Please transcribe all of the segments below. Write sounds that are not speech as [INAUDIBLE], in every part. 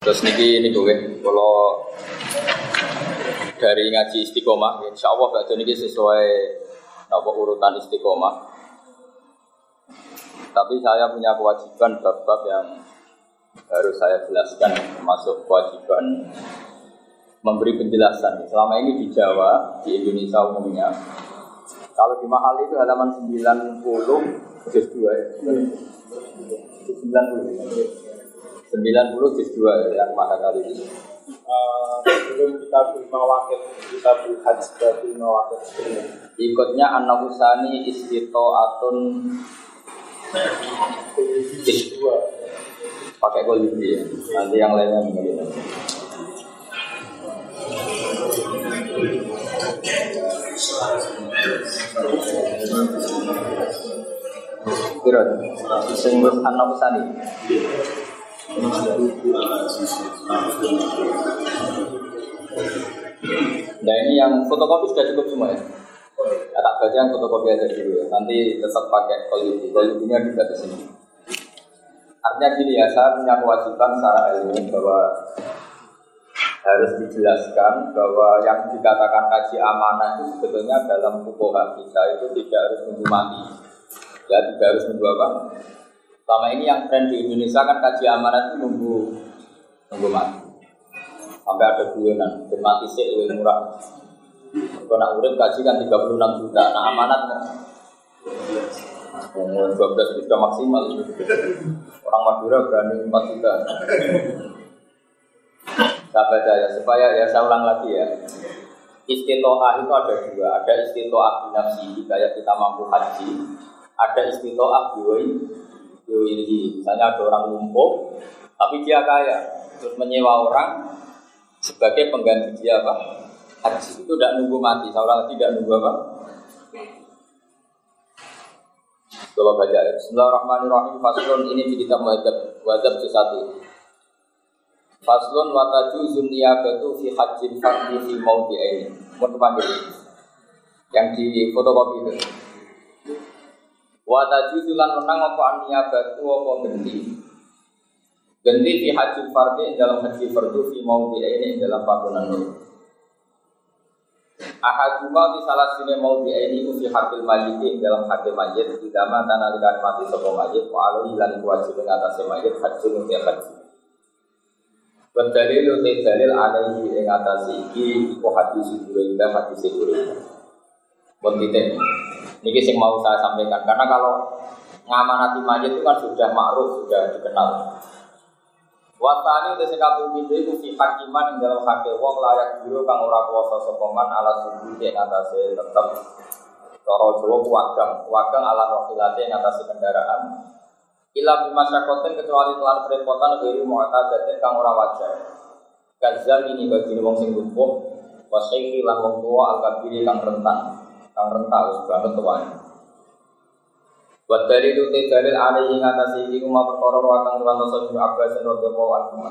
Terus niki ini gue, kalau dari ngaji istiqomah, insya Allah niki sesuai nopo urutan istiqomah. Tapi saya punya kewajiban bab-bab yang harus saya jelaskan, termasuk kewajiban memberi penjelasan. Selama ini di Jawa, di Indonesia umumnya, kalau di mahal itu halaman 90 juz 2 ya. 90 90 juz 2 yang mahal kali ini. sebelum kita terima wakil kita haji kita terima wakil Ikutnya an-nafusani istito'atun juz dua pakai kolibri ya. Nanti yang lainnya mungkin. Kira, sing wis an-nafusani. Nah ini yang fotokopi sudah cukup semua ya. Ya, tak baca yang fotokopi aja dulu ya. Nanti tetap pakai kolibri. Kolibrinya juga di sini. Artinya gini ya, saya punya kewajiban secara ilmu bahwa harus dijelaskan bahwa yang dikatakan kaji amanah itu sebetulnya dalam fukoha kita itu tidak harus menunggu mati. Ya tidak harus menunggu apa. Selama ini yang tren di Indonesia kan kaji amanah itu nunggu nunggu mati. Sampai ada guyonan, ben mati sih lebih murah. Kalau nak urip kaji kan 36 juta, nah amanat mau Umur 12 juta maksimal. Orang Madura berani 4 juta. Saya ya, supaya ya saya ulang lagi ya. Istitoah itu ada dua. Ada istitoah binafsi, kayak kita mampu haji. Ada istitoah biwai biwai Misalnya ada orang lumpuh Tapi dia kaya Terus menyewa orang Sebagai pengganti dia apa? Haji itu tidak nunggu mati lagi tidak nunggu apa? Kalau baca ya. Bismillahirrahmanirrahim. Faslun ini di kitab wajib wajib satu. Faslun wataju zunniyabatu fi hajjin fardhi fi ini. Mau panggil yang di fotokopi itu. Wataju zulan menang apa aniyabatu apa genti. Genti fi hajjin fardhi dalam haji fardu fi maudi ini dalam panggonan ini. Ahaduma di salah sini mau di ini fi hakil majid dalam hakil majid di dama tanah dengan mati sopo majid wa alaihi lan wajib atas majid haji nuti haji. Berdalil uti dalil alaihi ing atas iki iku hadis Hurairah hadis Hurairah. Buat titik. Niki sing mau saya sampaikan. Karena kalau ngamanati majid itu kan sudah ma'ruf, sudah dikenal. Watani udah sekapung pintu itu fi hakiman yang dalam hakil wong layak biru kang ora kuasa sokoman ala subuh yang atasnya tetap Toro Jawa wagang, wagang ala rohilate yang atasnya kendaraan. Ila bima syakotin kecuali telah kerepotan dari mu'tadatin kang ora wajar. Gazal ini bagi wong sing lumpuh Wasyikhi lan wong tua al-kabiri kang rentan Kang rentan wis banget tuanya Buat dari itu dalil alaihi ngatasi iki umma perkara wakang tuan dosa bin Abbas radhiyallahu anhu.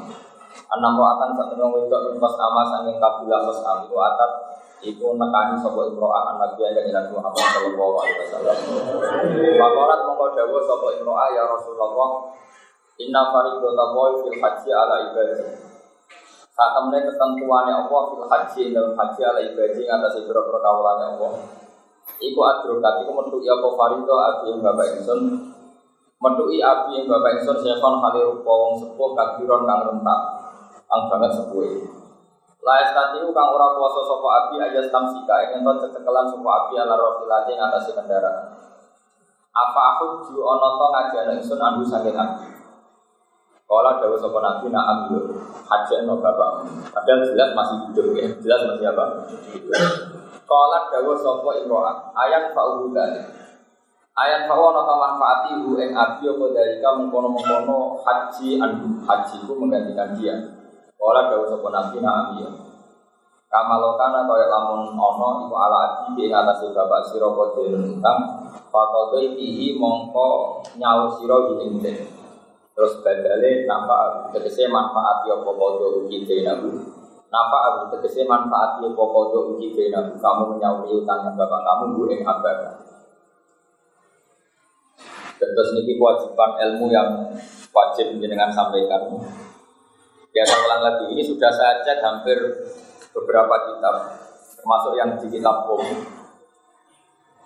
Anam roatan satu nang wedok pas ama sanging kabilah pas ami atat iku nekani sapa imro'ah an nabi aja Nabi Muhammad sallallahu alaihi wasallam. Makorat mongko dawuh sapa imro'ah ya Rasulullah Inna fariqata boy fil haji ala ibadi. Saat temen ketentuannya Allah fil haji dalam haji ala ibadi ngatasi biro-biro kawulannya Allah. Iku adrokat, iku metuki apa farido abi yang bapak ingsun. Metuki abi yang bapak ingsun Syekhon kali rupa wong sepuh kabiron kang rentak Kang banget sepuh. Laes tadi kang ora kuasa sopo abi aja tamsika Ingin to cecekelan sopo abi ala rofilati ngatasi kendaraan. Apa aku ju ono to ngajian ingsun andu sakit abi? Kalau ada sopo nabi nak ambil hajian no bapak Padahal jelas masih hidup ya. Jelas masih apa? Kalat dawa sopo imro'ah Ayat fa'uhu dalik Ayat fa'uhu nata manfaati hu ing abdi apa dalika mengkono-mengkono haji andu Haji ku menggantikan dia. Kalat dawa sopo nabi na amiyah Kamalokana kaya lamun ono iku ala adi ing atasi bapak siro kode utang Fakodoi tihi mongko nyaur siro hilingden Terus badale nampak tegese manfaati apa kodo uki nabu Napa aku tegese manfaat ya pokok uji kamu menyauri utangnya bapak kamu bu ing abad. Dan terus ini kewajiban ilmu yang wajib jenengan sampaikan. Ya saya ulang lagi, ini sudah saya cek hampir beberapa kitab, termasuk yang di kitab Kom.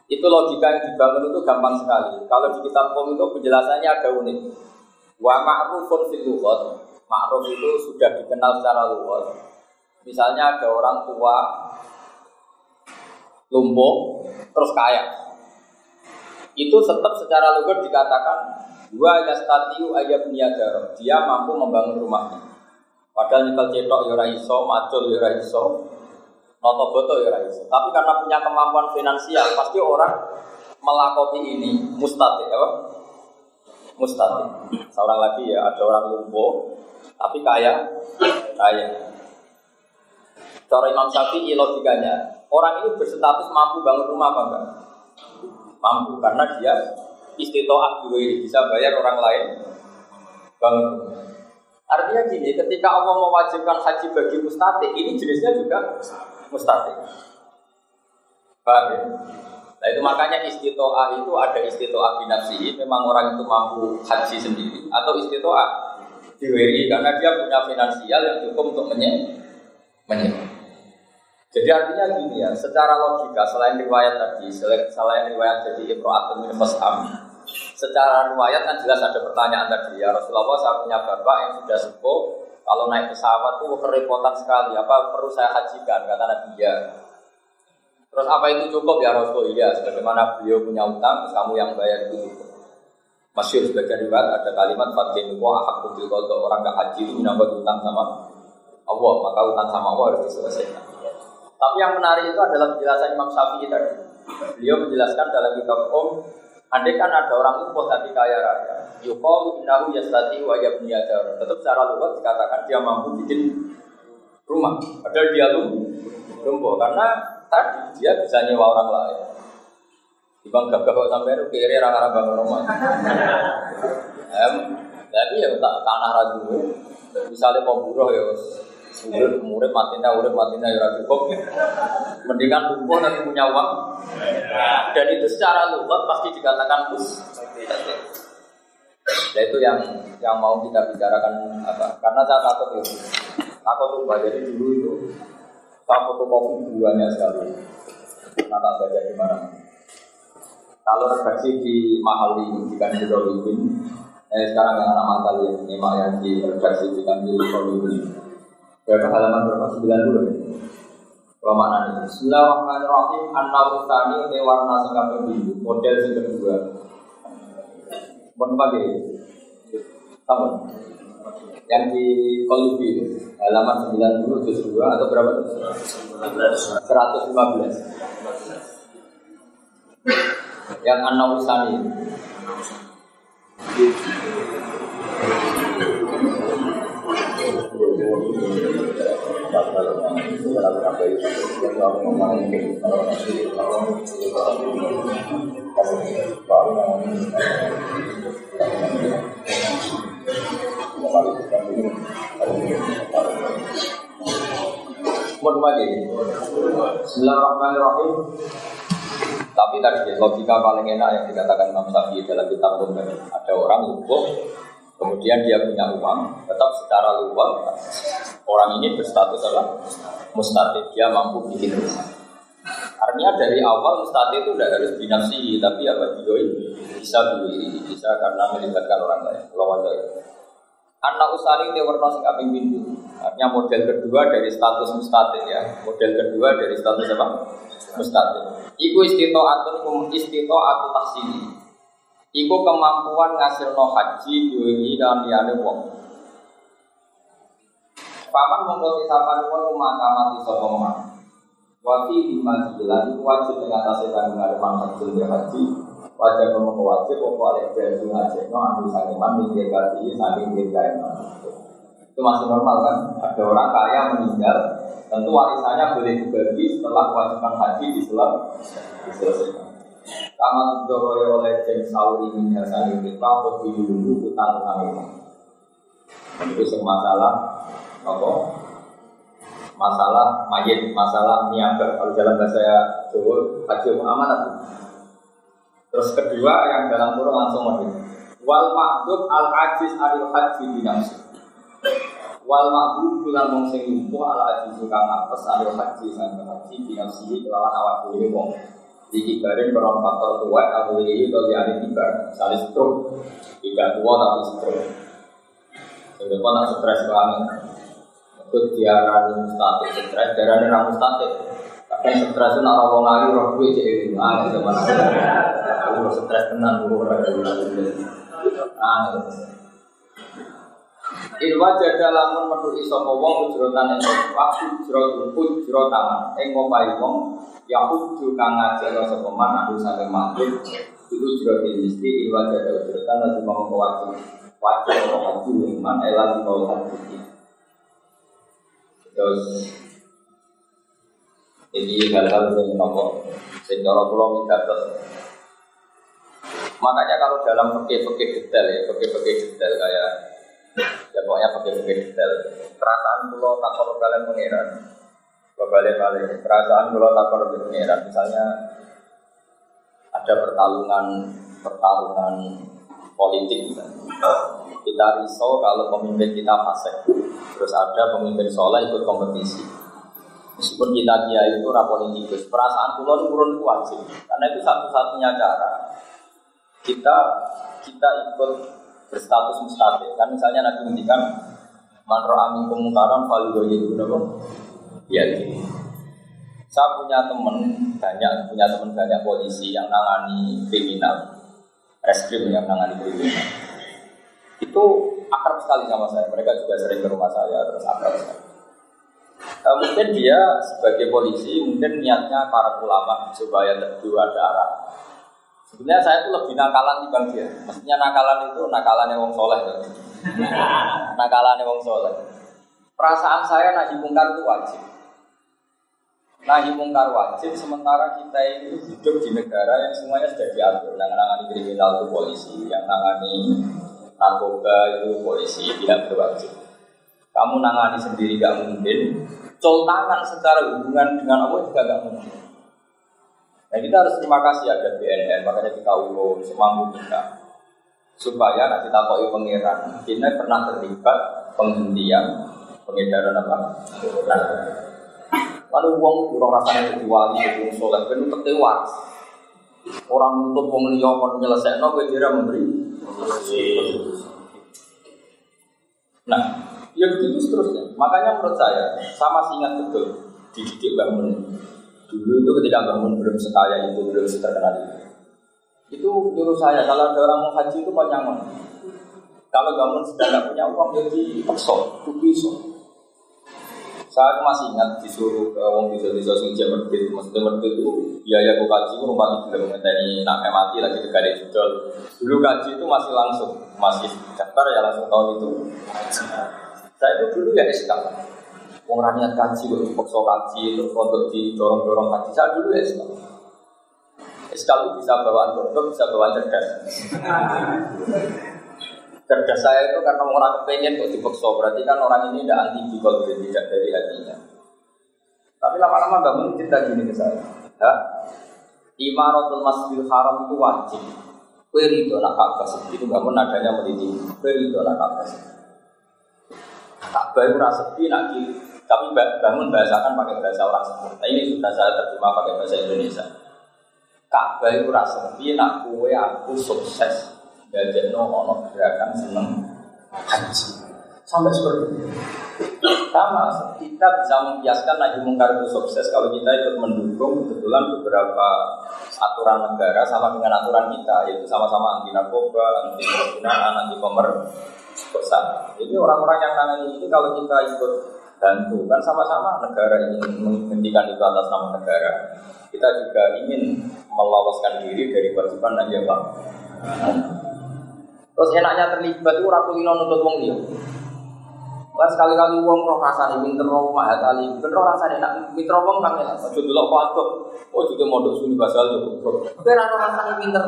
Itu logika yang dibangun itu gampang sekali. Kalau di kitab Kom itu penjelasannya ada unik. Wa ma'rufun fil lughat. Ma'ruf itu sudah dikenal secara luas. Misalnya ada orang tua lumpuh terus kaya. Itu tetap secara lugas dikatakan dua yastatiu ayat niaga. Dia mampu membangun rumahnya. Padahal nyekel cetok ya ora iso, macul ya ora iso, noto boto ya ora iso. Tapi karena punya kemampuan finansial, pasti orang melakoni ini mustati, apa? Mustati. Seorang lagi ya, ada orang lumpuh, tapi kaya, kaya. Cara Imam Syafi'i logikanya, orang ini berstatus mampu bangun rumah apa enggak? Mampu, karena dia istitoah juga bisa bayar orang lain bangun rumah. Artinya gini, ketika Allah mewajibkan haji bagi mustati, ini jenisnya juga mustati. Paham ya? Nah itu makanya istitoah itu ada istitoah binafsi, memang orang itu mampu haji sendiri, atau istitoah diwiri karena dia punya finansial yang cukup untuk menyewa. Jadi artinya gini ya, secara logika selain riwayat tadi, selain riwayat jadi imro'atun min Secara riwayat kan jelas ada pertanyaan tadi ya Rasulullah saya punya bapak yang sudah sepuh kalau naik pesawat tuh kerepotan sekali apa perlu saya hajikan kata Nabi ya Terus apa itu cukup ya Rasul? Iya, sebagaimana beliau punya utang, kamu yang bayar itu cukup. Masyur sebagai riwayat ada kalimat Fatin wa ahakku bil orang gak haji itu menambah utang sama Allah, maka utang sama Allah harus diselesaikan. Tapi yang menarik itu adalah penjelasan Imam Syafi'i tadi. Beliau menjelaskan dalam kitab Om Andai kan ada orang lumpuh tapi kaya raya, yukalu innahu yastati wa yabniya Tetap secara lugas dikatakan dia mampu bikin rumah. Padahal dia lumpuh karena tadi dia bisa nyewa orang lain. Ibang gagah kok sampai itu kiri orang-orang bangun rumah. Em, tapi ya tak tanah ragu. Misalnya mau buruh ya Urip murid matinya, urip matinya ya cukup. Mendingan lumpuh nanti punya uang. Dan itu secara lugat pasti dikatakan bus. Nah itu yang yang mau kita bicarakan apa? Karena saya takut itu. Takut tuh jadi dulu itu saya fotokopi duanya sekali. Karena tak baca di mana. Kalau redaksi di mahal ini di Kanjeng eh sekarang yang nama kalian ini yang di redaksi di Kanjeng ini Berapa halaman berapa? 90 ya? Kalau maknanya Bismillahirrahmanirrahim. An-Nawr Tani Ini warna sing kaping biru. Model sing kedua. Mohon pakai Tahu? Yang di Kolubi Halaman 90 juz 2 Atau berapa tuh? 115 Yang An-Nawr Tani Bismillahirrahmanirrahim. Tapi tadi logika paling enak yang dikatakan Imam Syafi'i dalam kitab Ada orang lumpuh Kemudian dia punya uang, tetap secara luar orang ini berstatus apa? Mustati, dia mampu bikin rumah. Artinya dari awal mustati itu tidak harus binafsi, tapi apa dioi bisa beli, bisa karena melibatkan orang lain. Lawan Anak usari ini warna sing pintu. Artinya model kedua dari status mustati ya. Model kedua dari status apa? Mustati. Iku istito atun istito atun taksini. Iku kemampuan ngasilno haji diwengi dan liyane wong. Paman mongko sisapan wong maka mati sapa man. Wa fi bima iku wajib ing atase kandungan haji haji. Wajib mongko wajib apa oleh jadi ngaji no anu sange man minggir gaji saking dirgawe. Itu masih normal kan? Ada orang kaya meninggal, tentu warisannya boleh dibagi setelah kewajiban haji diselesaikan. Kama tudoro oleh jen sauri minyak sani kita Kau dulu utang utang ini? Itu masalah Apa? Masalah mayit, masalah niaga Kalau dalam bahasa Jawa, haji amanat Terus kedua yang dalam kurung langsung model Wal makdub al ajiz alil haji binamsi Wal ma'bud bulan wong sing lumpuh ala aji kang apes anu haji sang haji sih kelawan awak dhewe wong. Iki bareng peron faktor tua atau ini atau liyane tiba, misalnya stroke, tidak tua tapi stroke. Jadi kau nak stres banget, itu diarani mustatik, stres. Diarani ramu mustatik. Tapi stres itu nak rawong lagi, roh gue jadi ah zaman aku. Stres tenang, gue orang dari Ah, Irwa jada lamun metu iso wong ujrotan ing waktu ujrot ujrotan ing ngopai wong ya kudu kang ngajak sapa man anu saking makhluk itu ujrot mesti irwa jada ujrotan lan mau wajib wajib ora wajib man ela mau hati terus ini hal-hal yang nopo sing cara kula minggat Makanya kalau dalam fikih-fikih detail ya, fikih-fikih detail kayak ya pokoknya pakai-pakai detail. Perasaan pulau takor kalian mengira. Kembali balik perasaan pulau takor mengira. Misalnya ada pertarungan pertarungan politik kita risau kalau pemimpin kita fasik. Terus ada pemimpin soleh ikut kompetisi. Meskipun kita dia itu rapolitikus perasaan pulau itu turun wajib karena itu satu-satunya cara kita kita ikut berstatus mustahil. Kan misalnya Nabi ngendikan man ra'a minkum munkaran falyughayyirhu napa? Ya Saya punya teman banyak, punya teman banyak polisi yang nangani kriminal, reskrim yang nangani kriminal. Itu akrab sekali sama saya. Mereka juga sering ke rumah saya terus akrab sekali. Uh, mungkin dia sebagai polisi mungkin niatnya para ulama supaya terjual ada arah Sebenarnya saya itu lebih nakalan dibanding dia. Maksudnya nakalan itu nakalannya wong soleh. [LAUGHS] nakalannya wong soleh. Perasaan saya nahi mungkar itu wajib. Nahi mungkar wajib, sementara kita ini hidup di negara yang semuanya sudah diatur. Yang nangani kriminal itu polisi, yang nangani narkoba itu polisi, tidak berwajib. Kamu nangani sendiri gak mungkin. Coltangan secara hubungan dengan Allah juga gak mungkin. Nah kita harus terima kasih ada BNN, makanya kita ulun semampu kita supaya nanti takoi pangeran kita pernah terlibat penghentian pengedaran apa? Nah, lalu uang kurang rasanya jadi wali, jadi soleh, penuh tertewas. Orang untuk uang liya kon nyelesaikan, gue kira memberi. Nah, ya begitu seterusnya. Makanya menurut saya, sama sih ingat betul dididik bangun Dulu itu ketika bangun belum sekaya itu, belum seterkenal itu. Itu nyuruh saya, kalau ada orang mau haji itu panjangan. Kalau bangun sedang tidak punya uang, jadi paksa, itu bisa. Saya masih ingat disuruh ke wong bisa bisa sing jam maksudnya medit itu biaya aku kaji itu rumah belum ini nak mati lagi ada judul. Dulu kaji itu masih langsung, masih daftar ya langsung tahun itu. Saya itu dulu ya SK, Wong raniat kaji, kok dipaksa kaji, terus untuk didorong-dorong kaji. Saya dulu ya sekali. Sekali bisa bawaan bodoh, bisa bawaan cerdas. cerdas saya itu karena orang kepengen kok dipaksa. Berarti kan orang ini tidak anti bikol, tidak dari hatinya. Tapi lama-lama bangun cerita gini ke saya. Ya, Imaratul Masjidil Haram itu wajib. Kue ridho nak Ka'bah itu bangun adanya meliti. Kue ridho nak Ka'bah Ka'bah itu sepi tapi bangun bahasakan pakai bahasa orang sebut. Nah, ini sudah saya terjemah pakai bahasa Indonesia. Ka'bah itu rasa nak kue aku sukses. Jadi no ono gerakan seneng haji. Sampai seperti itu. Sama, kita bisa membiaskan lagi mungkar itu sukses kalau kita ikut mendukung kebetulan beberapa aturan negara sama dengan aturan kita, yaitu sama-sama anti narkoba, anti penggunaan, anti pemerkosaan. Jadi orang-orang yang nangani ini kalau kita ikut bantu kan sama-sama negara ingin menghentikan itu atas nama negara. Kita juga ingin meloloskan diri dari kewajiban dan jawab terus enaknya terlibat itu rakyat kulino nutut wong dia kan sekali-kali uang roh rasanya pinter roh mahat ali. Pinter roh rasanya nak pinter wong kang ya ojo delok patok oh juga mondok suni basal yo tapi ra rasanya pinter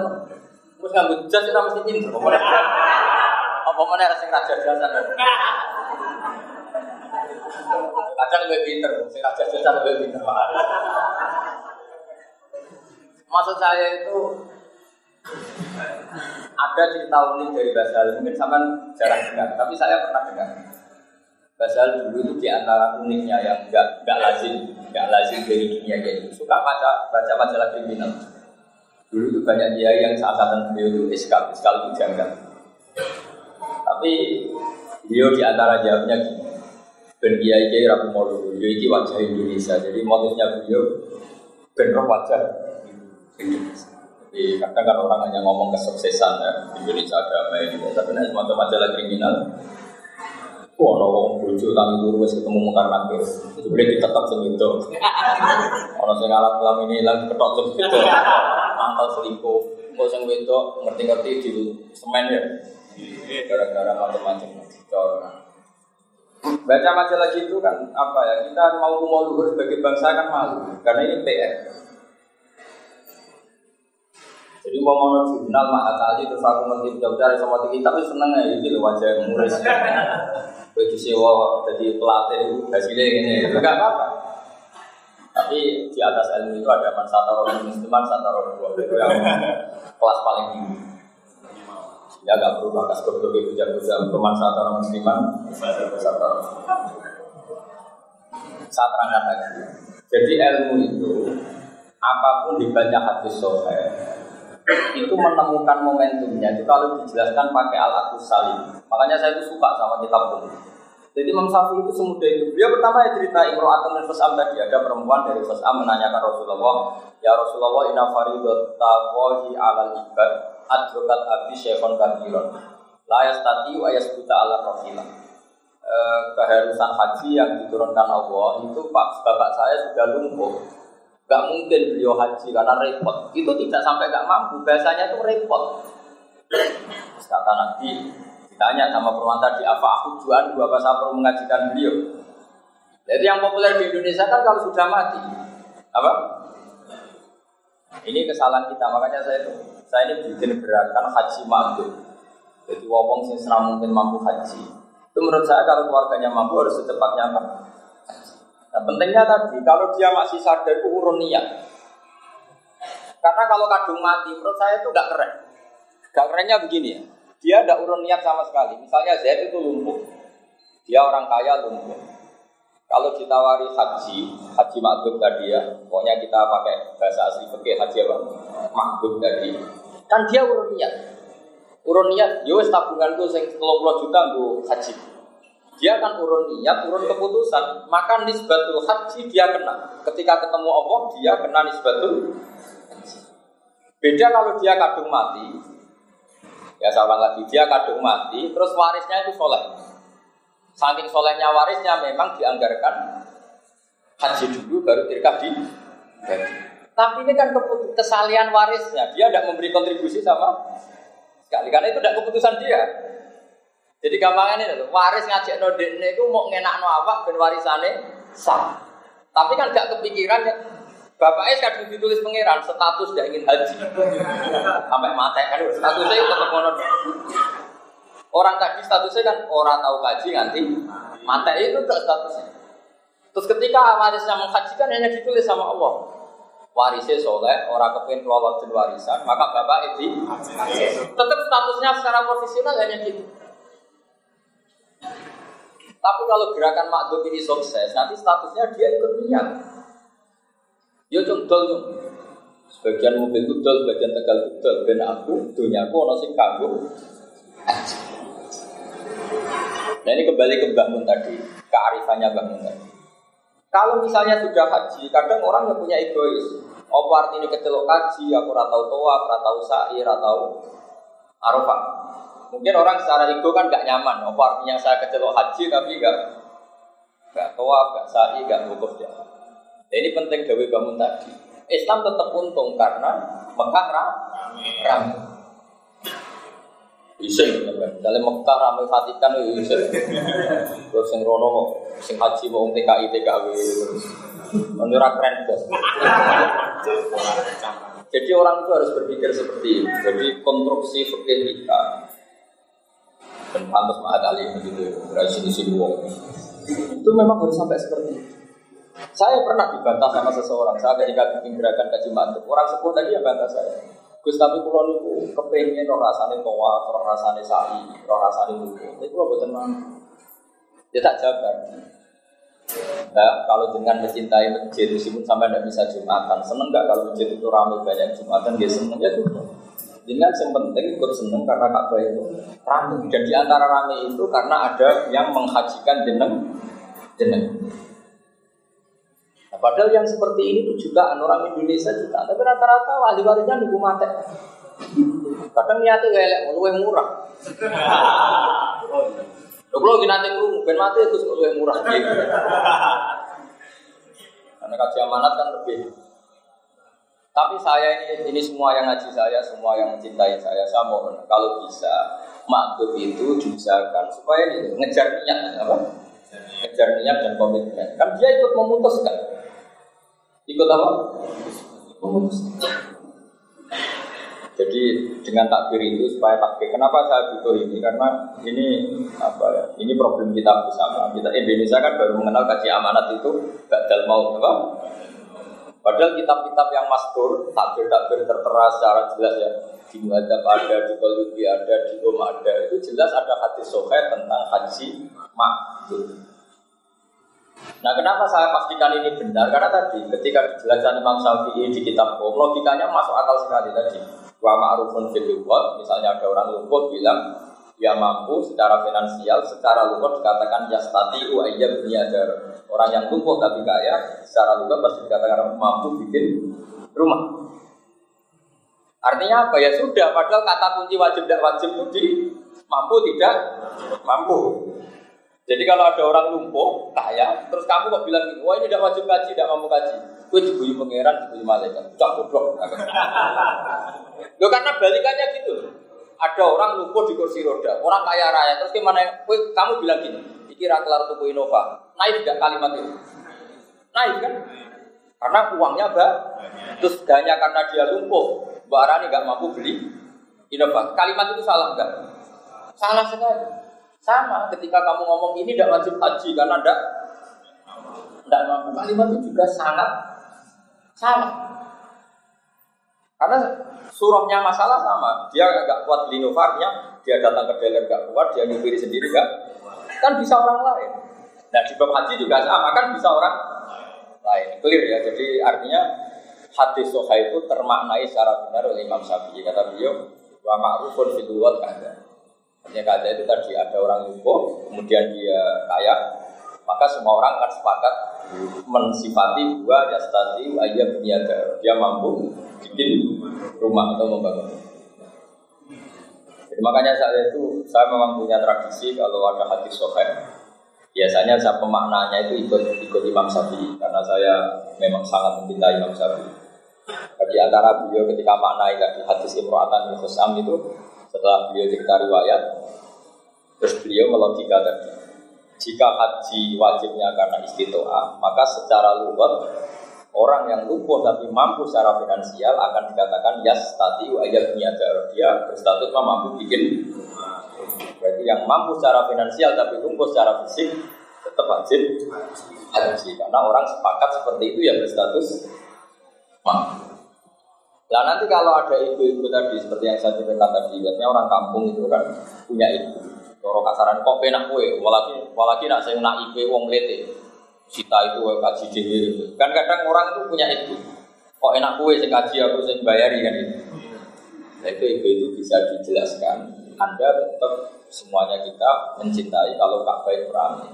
terus ngambil jas ora mesti pinter. Apa mana rasa raja jasan Kadang lebih pinter, saya aja jasa lebih pinter. Maksud saya itu ada cerita unik dari bahasa mungkin sama jarang dengar, tapi saya pernah dengar. Basal dulu itu di antara uniknya yang enggak enggak lazim, enggak lazim dari dunia kayak gitu. Suka baca baca majalah kriminal. Dulu itu banyak dia yang saat beliau itu iskal, iskal itu janggal. Tapi beliau di antara jawabnya gini. Ben kiai kiai rabu mau dulu, ini wajah Indonesia. Jadi motifnya beliau ben wajah Indonesia. Jadi kadang kan orang hanya ngomong kesuksesan ya, Indonesia damai gitu. Tapi nanti semacam majalah kriminal, Wah, ono wong bojo tangi wis ketemu mungkar nakir. Itu boleh ditetap sing itu. Ono sing alat kelam ini lagi ketok sing itu. Mangkal selingkuh. Kok sing wedok ngerti-ngerti di semen ya. Gara-gara macam-macam. Baca majalah gitu kan apa ya? Kita mau mau luhur sebagai bangsa kan malu karena ini PR. Jadi mau mau jurnal mah kali terus aku ngerti jauh-jauh sama tinggi tapi seneng ya ini wajah murid. Bagi sewa jadi pelatih hasilnya ini itu gak apa-apa. Tapi di atas ilmu itu ada mansataro musliman, sataro dua itu yang kelas paling tinggi. Ya gak perlu bakas itu jago-jago teman sataro musliman, sataro. Saya terangkan lagi. Jadi ilmu itu apa pun dibaca hadis sohail itu menemukan momentumnya itu kalau dijelaskan pakai alat salim. Makanya saya itu suka sama kitab ini. Jadi Imam Syafi'i itu semudah itu. Dia pertama ya cerita Imro'atun dan Fas'am tadi. Ada perempuan dari Fas'am menanyakan Rasulullah, Ya Rasulullah inna faridata wahi alal ibad adrokat abdi syekhon kabiron. La yastati wa yasbuta ala rafilah. E, keharusan haji yang diturunkan Allah itu Pak bapak saya sudah lumpuh Gak mungkin beliau haji karena repot. Itu tidak sampai gak mampu. Biasanya itu repot. Kata Nabi, ditanya sama perempuan tadi, apa aku jual dua saya perlu mengajikan beliau? Jadi yang populer di Indonesia kan kalau sudah mati, apa? Ini kesalahan kita, makanya saya itu saya ini bikin gerakan haji makhluk. Jadi wong sing mungkin mampu haji. Itu menurut saya kalau keluarganya mampu harus secepatnya apa? Nah, pentingnya tadi, kalau dia masih sadar itu urun niat. Karena kalau kadung mati, menurut saya itu nggak keren. Gak kerennya begini ya, dia tidak urun niat sama sekali. Misalnya Zaid itu lumpuh, dia orang kaya lumpuh. Kalau ditawari haji, haji makhluk tadi ya, pokoknya kita pakai bahasa asli pakai haji apa? Makhluk tadi. Kan dia urun niat. Urun niat, yo tabunganku sing 30 juta gue haji dia akan urun niat, urun keputusan, maka nisbatul haji dia kena. Ketika ketemu Allah, dia kena nisbatul Beda kalau dia kadung mati, ya sama lagi, dia kadung mati, terus warisnya itu soleh. Saking solehnya warisnya memang dianggarkan haji dulu baru tirkah di Tapi ini kan kesalian warisnya, dia tidak memberi kontribusi sama sekali, karena itu tidak keputusan dia. Jadi gampang ini loh, waris ngajak no dekne itu mau ngenak no awak ben warisane sah. Tapi kan gak kepikiran ya. Bapaknya kadang ditulis pangeran status tidak ingin haji [LAUGHS] sampai mati kan statusnya itu tetap konon. Orang tadi statusnya kan orang tahu haji nanti mati itu tak statusnya. Terus ketika warisnya menghajikan hanya ditulis sama Allah warisnya soleh, orang kepingin kelola warisan, maka bapak itu tetap statusnya secara profesional hanya gitu. Tapi kalau gerakan makdum ini sukses, nanti statusnya dia ikut niat. Yo cung dol cung. Sebagian mobil dol, sebagian tegal dol. Ben aku, dunia aku ono sing kanggo. Nah ini kembali ke Mbak Mun tadi, kearifannya Mbak Mun tadi. Kalau misalnya sudah haji, kadang orang yang punya egois. Apa artinya kecelok haji, aku ratau toa, ratau sa'i, ratau arafah. Mungkin orang secara ego kan gak nyaman. Apa artinya saya kecelok haji tapi gak gak toa, gak sa'i, gak wukuf dia. Nah, ini penting Dewi bangun tadi. Islam tetap untung karena Mekah ramai. Iseng, misalnya Mekah ramai Vatikan itu iseng. Terus yang Rono, sing haji mau TKI TKW, menurut keren Jadi orang itu harus berpikir seperti ini. Jadi konstruksi fikih kita dan pantas mahat alim begitu dari sini sini itu memang harus sampai seperti itu. Saya pernah dibantah sama seseorang. Saya ketika bikin gerakan kaji mantuk, orang sepuh tadi yang bantah saya. Gus tapi pulau itu kepengen roh rasane toa, roh rasane sa'i, roh rasane buku. Tapi pulau buatan mana? Dia tak jabar. Nah, kalau dengan mencintai masjid meskipun sampai tidak bisa jumatan, seneng nggak kalau masjid itu ramai banyak jumatan dia seneng ya tuh. Dengan yang penting ikut seneng karena Ka'bah itu ramai dan di antara ramai itu karena ada yang menghajikan jeneng jeneng. Padahal yang seperti ini itu juga orang Indonesia juga, tapi rata-rata wali walinya nunggu mati. Kadang niatnya kayak lebih murah. Lho kalau kita nanti ngurung, ben mati itu lebih murah. Karena kaji amanat kan lebih. Tapi saya ini, ini semua yang ngaji saya, semua yang mencintai saya, saya mohon kalau bisa makhluk itu diusahakan supaya ini ngejar niat apa? Ngejar niat dan komitmen. Kan dia ikut memutuskan. Ikut apa? Jadi dengan takbir itu supaya takbir. Kenapa saya butuh ini? Karena ini apa ya? Ini problem kita bersama. Kita Indonesia kan baru mengenal kaji amanat itu gagal mau apa? Padahal kitab-kitab yang maskur takbir-takbir tertera secara jelas ya di Muhadzab ada, di Qalubi ada, di Om ada. Itu jelas ada hadis sohe tentang haji makbul. Nah kenapa saya pastikan ini benar? Karena tadi ketika dijelaskan Imam Syafi'i di kitab Qom, logikanya masuk akal sekali tadi wa ma'rufun fil misalnya ada orang lumpuh bilang dia mampu secara finansial, secara lumpuh dikatakan yastati wa ayyab niadar. Orang yang lumpuh tapi kaya, secara lumpuh pasti dikatakan mampu bikin rumah. Artinya apa ya sudah, padahal kata kunci wajib tidak wajib itu di mampu tidak mampu. Jadi kalau ada orang lumpuh, kaya, terus kamu kok bilang gini, wah ini tidak wajib kaji, tidak mampu kaji. Gue dibui pangeran, dibui malaikat, cak bodoh. Loh [LAUGHS] karena balikannya gitu. Ada orang lumpuh di kursi roda, orang kaya raya, terus gimana? Gue, kamu bilang gini, dikira kelar tuku Innova, naik tidak kalimat itu? Naik kan? Karena uangnya bah, terus hanya karena dia lumpuh, Mbak Arani nggak mampu beli Innova. Kalimat itu salah enggak? Salah sekali. Sama ketika kamu ngomong ini tidak wajib haji karena tidak tidak mampu. Kalimat itu juga sangat salah. Karena surahnya masalah sama. Dia nggak kuat beli novarnya, dia datang ke dealer nggak kuat, dia nyupiri sendiri nggak. Kan bisa orang lain. Nah di bab haji juga sama kan bisa orang lain. Clear ya. Jadi artinya hadis soha itu termaknai secara benar oleh Imam Syafi'i. Kata beliau, wa ma'rufun fil ada. Artinya kada itu tadi ada orang lumpuh, kemudian dia kaya, maka semua orang akan sepakat mensifati dua jastati ayat niaga. Dia mampu bikin rumah atau membangun. Jadi makanya saya itu saya memang punya tradisi kalau ada hati sohail biasanya saya pemaknanya itu ikut ikut Imam Syafi'i karena saya memang sangat mencintai Imam Syafi'i. Di antara beliau ketika maknai tadi hadis Imro'atan Al-Khusam itu setelah beliau cerita riwayat, terus beliau melogika tadi. Jika haji wajibnya karena istitoah, maka secara luwet orang yang lumpuh tapi mampu secara finansial akan dikatakan yas tadi ayat niaga dia berstatus mampu bikin berarti yang mampu secara finansial tapi lumpuh secara fisik tetap wajib haji karena orang sepakat seperti itu ya berstatus mampu Nah nanti kalau ada ibu-ibu tadi seperti yang saya ceritakan tadi, biasanya orang kampung itu kan punya ibu. Kalau kasaran kok penak kue, walaki walaki nak saya nak ibu wong lete. Sita itu kaji dewi. Kan kadang orang itu punya ibu. Kok enak kue sing kaji aku sing bayari kan itu. Nah itu ibu itu bisa dijelaskan. Anda tetap semuanya kita mencintai kalau Ka'bah itu ramai.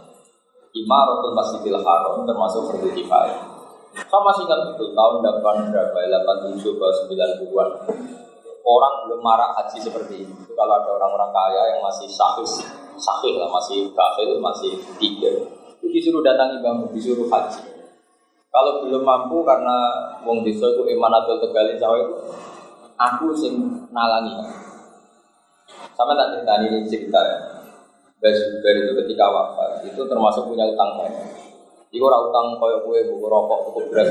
Imaratul Masjidil Haram termasuk fardu kifayah. Saya masih ingat itu tahun 8 berapa, 87 ke 90-an. Orang belum marah haji seperti ini. Itu kalau ada orang-orang kaya yang masih sahih, sahih lah, masih kafir, masih tiga. Itu disuruh datangi bangun, disuruh haji. Kalau belum mampu karena wong desa itu atau tegalin cawe itu, aku sing nalangi. Sama tak cerita ini cerita ya. Bazubair itu ketika wafat itu termasuk punya utang banyak. Iku ora utang koyo kue buku rokok buku beras.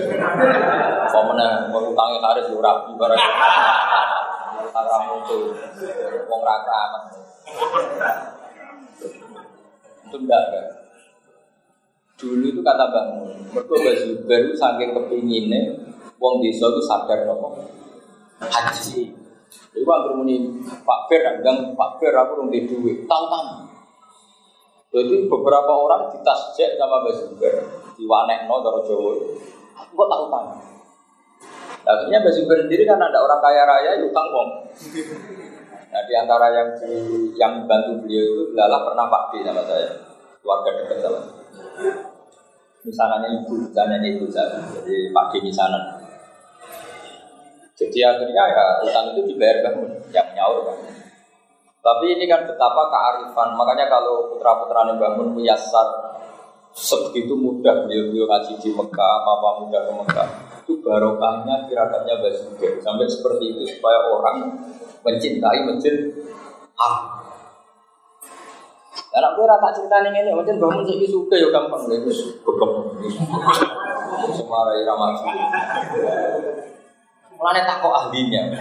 Kok mana mau utangnya harus lu rapi barang. Utang ramu tuh, wong raka amat. Itu enggak kan? Dulu itu kata Bang mereka baju baru saking kepinginnya, wong desa itu sadar nopo haji. Jadi bang bermuni Pak Ber, Pak Ber aku rung di duit, tahu tahu. Jadi beberapa orang ditasjek sama Mbak Zubair, no dari Jawa. Kok tak utang. Akhirnya Mbak Zubair sendiri kan ada orang kaya raya, ya utang wong. Nah di antara yang di, yang bantu beliau itu adalah pernah Pak D sama saya, keluarga dekat sama. Misalnya ibu, misalnya ibu saya, jadi Pak D misalnya. Jadi akhirnya ya utang itu dibayar bangun, yang nyaur kan. Tapi ini kan betapa kearifan. Makanya kalau putra-putra bangun muyasar sebegitu mudah beliau-beliau ngaji di Mekah, apa mudah ke Mekah. Itu barokahnya kirakannya Basugir. Sampai seperti itu supaya orang mencintai masjid ah. Karena gue rata cerita ini ini, macam bangun sih suka ya gampang deh, terus bekem, semarai ramah. Mulanya tak kok ahlinya.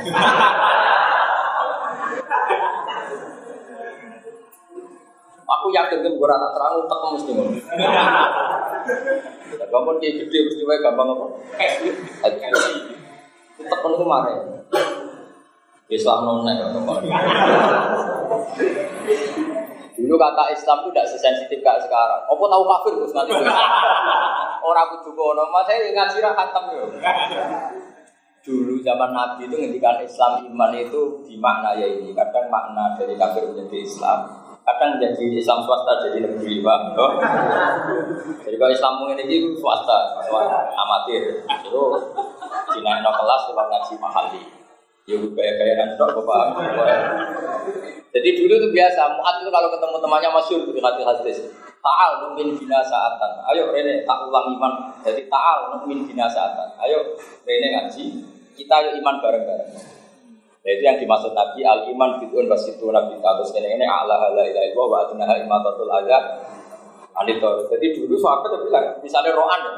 Aku yakin kan gue rata terang tak mesti ngono. Gampang kayak gede mesti wae gampang apa? Tak penuh marah. Islam nonek Dulu kata Islam itu tidak sesensitif kayak sekarang. Apa tahu kafir terus nanti? Orang juga nama saya ngaji khatam ya. Dulu zaman Nabi itu ngendikan Islam iman itu di makna ya ini. Kadang makna dari kafir menjadi Islam, kadang jadi Islam swasta jadi negeri pak oh. jadi kalau Islam mungkin ini swasta swasta amatir itu Cina no kelas kalau ngaji mahali ya kayak kayak kan bapak jadi dulu itu biasa muat itu kalau ketemu temannya masyur di hati hadis Ta'al numin bina saatan. Ayo Rene tak ulang iman. Jadi ta'al numin bina saatan. Ayo Rene ngaji. Kita ayo iman bareng-bareng. Nah, itu yang dimaksud Nabi al iman fitun wasitu nabi terus ini ini Allah la ilaha illallah wa adnaha imatatul adha anitor. Jadi dulu sahabat bilang misalnya rohan ya.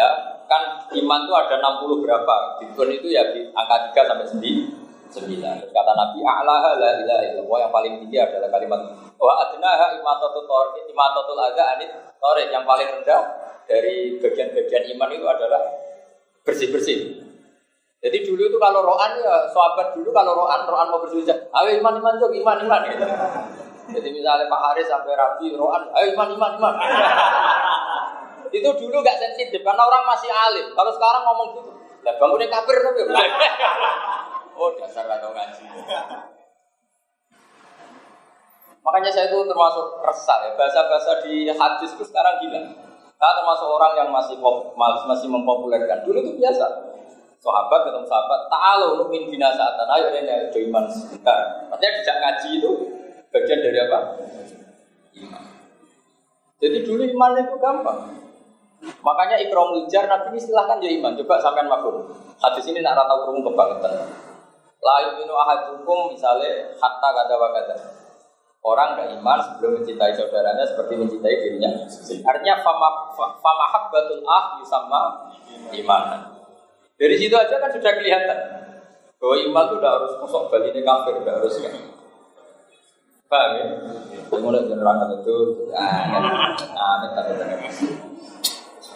ya kan iman itu ada 60 berapa fitun itu ya di angka 3 sampai 9 sembilan. Kata Nabi Allah la ilaha illallah yang paling tinggi adalah kalimat wa adnaha imatatul tor imatatul adha anit yang paling rendah dari bagian-bagian iman itu adalah bersih-bersih. Jadi dulu itu kalau roan ya sahabat dulu kalau roan roan mau bersuja, ayo iman iman tuh iman iman. Gitu. [LAUGHS] Jadi misalnya Pak Haris sampai Rabi roan, ayo iman iman iman. [LAUGHS] itu dulu gak sensitif karena orang masih alim. Kalau sekarang ngomong gitu, lah bangunnya kafir tapi [LAUGHS] Oh dasar atau ngaji. Makanya saya itu termasuk resah ya bahasa-bahasa di hadis itu sekarang gila. Saya termasuk orang yang masih masih mempopulerkan. Dulu itu biasa sahabat ketemu sahabat ta'alu numin binasatan ayo ini ada iman. Sebentar artinya tidak ngaji itu bagian dari apa? Iman. Jadi dulu iman itu gampang. Makanya ikram ujar nabi ini silahkan ya iman. Coba sampai makhluk. Hadis ini nak rata kurung kebangetan. Layu minu ahadukum misalnya hatta kata wakata Orang gak iman sebelum mencintai saudaranya seperti mencintai dirinya. Artinya fama fama habbatul ah sama iman. Dari situ aja kan sudah kelihatan bahwa iman itu udah harus kosong balik ini kafir, udah harus kan. Paham ya? Mulai dari orang itu, aneh, aneh, tapi tapi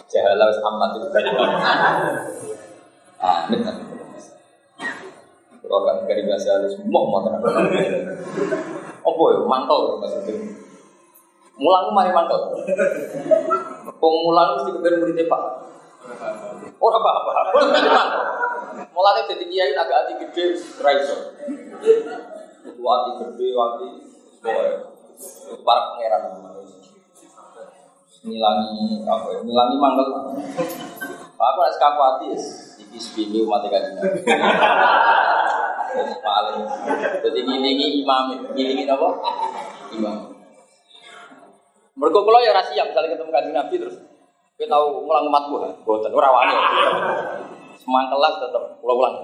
jahalah amat itu kan. Aneh, tapi kalau kan dari bahasa halus, mau mau tenang. Apa ya? Mantel maksudnya. Mulang mari mantel. Pemulang mesti kebetulan muridnya pak. Oh apa-apa. Mulanya jadi kiai agak hati gede, raiso. Itu hati gede, hati boy. Para pangeran. Nilangi apa ya? Nilangi mangkel. Aku nak sekapu hati, iki sepindu mati kajian. Paling. Jadi ngilingi imam, ngilingi apa? Imam. Mereka kalau ya rahasia, misalnya ketemu kajian Nabi terus kita tahu ngulang mat gua, boten ora wani. Semangkelas tetap ulang-ulang.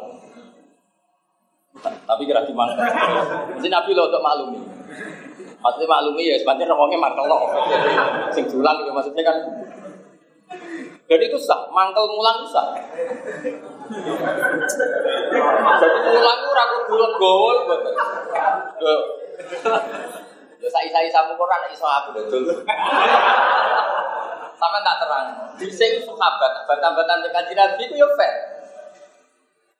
Tapi kira di mangkel. Mesti Nabi lo untuk maklumi. Maksudnya maklumi ya sebenarnya ngomongnya mangkel lo. Sing dulang itu maksudnya kan jadi itu sah, mangkel ngulang itu sah. Jadi ngulang itu ragu dulu gol, betul. Ya saya samu Quran iso aku dulu. Sama tak terang. Di sini sahabat, dekat Nabi itu ya fair.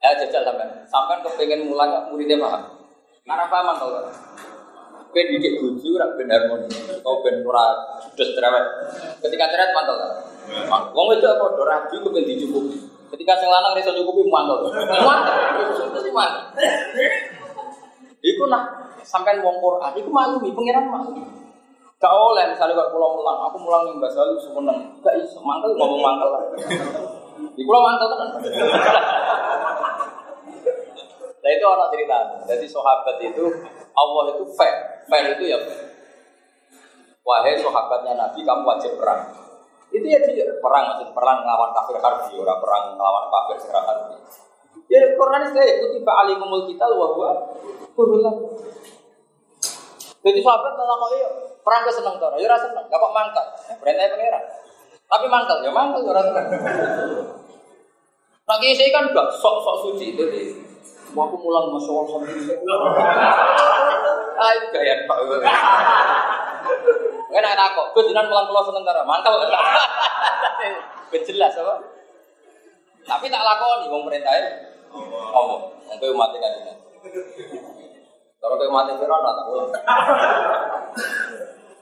Ya jajal sampai. Sampai kepengen mulang muridnya paham. Karena paham kalau Kowe didik bojo ora ben harmoni. Kau ben ora judes cerewet. Ketika cerewet mantel ta? Wong itu apa do rabi ku ben. Ketika sing lanang iso cukupi mantel. Mantel. Mesti mantel. Iku nak sampean wong Quran iku maklumi pangeran maklumi. Gak oleh misalnya kalau pulang mulang, aku mulang yang bahasa lu semeneng, gak iso mantel ngomong lah. Di pulau mantel kan. Nah itu orang cerita. Jadi sahabat itu Allah itu fair, fair itu ya. Wahai sahabatnya Nabi, kamu wajib perang. Itu ya dia perang, maksud perang melawan kafir harbi, orang perang melawan kafir secara harbi. Ya Quran itu ya kutiba alimul kita wa huwa kurulah. Jadi sahabat kalau kok iya perang ke seneng toro, ya rasa seneng, gak kok mangkat. Perintahnya pangeran. Tapi mangkal, ya mangkal ya rasa seneng. Lagi saya kan gak sok-sok suci itu deh. Wah, aku mulang masuk Allah sampai Ayo gaya pak. Enak enak kok. Gue jinan mulang pulau sementara. Mangkal. Jelas apa? Tapi tak lakoni wong perintahnya. Oh, mungkin mati kan jinan. Kalau kayak mati Fir'aun tak pulang.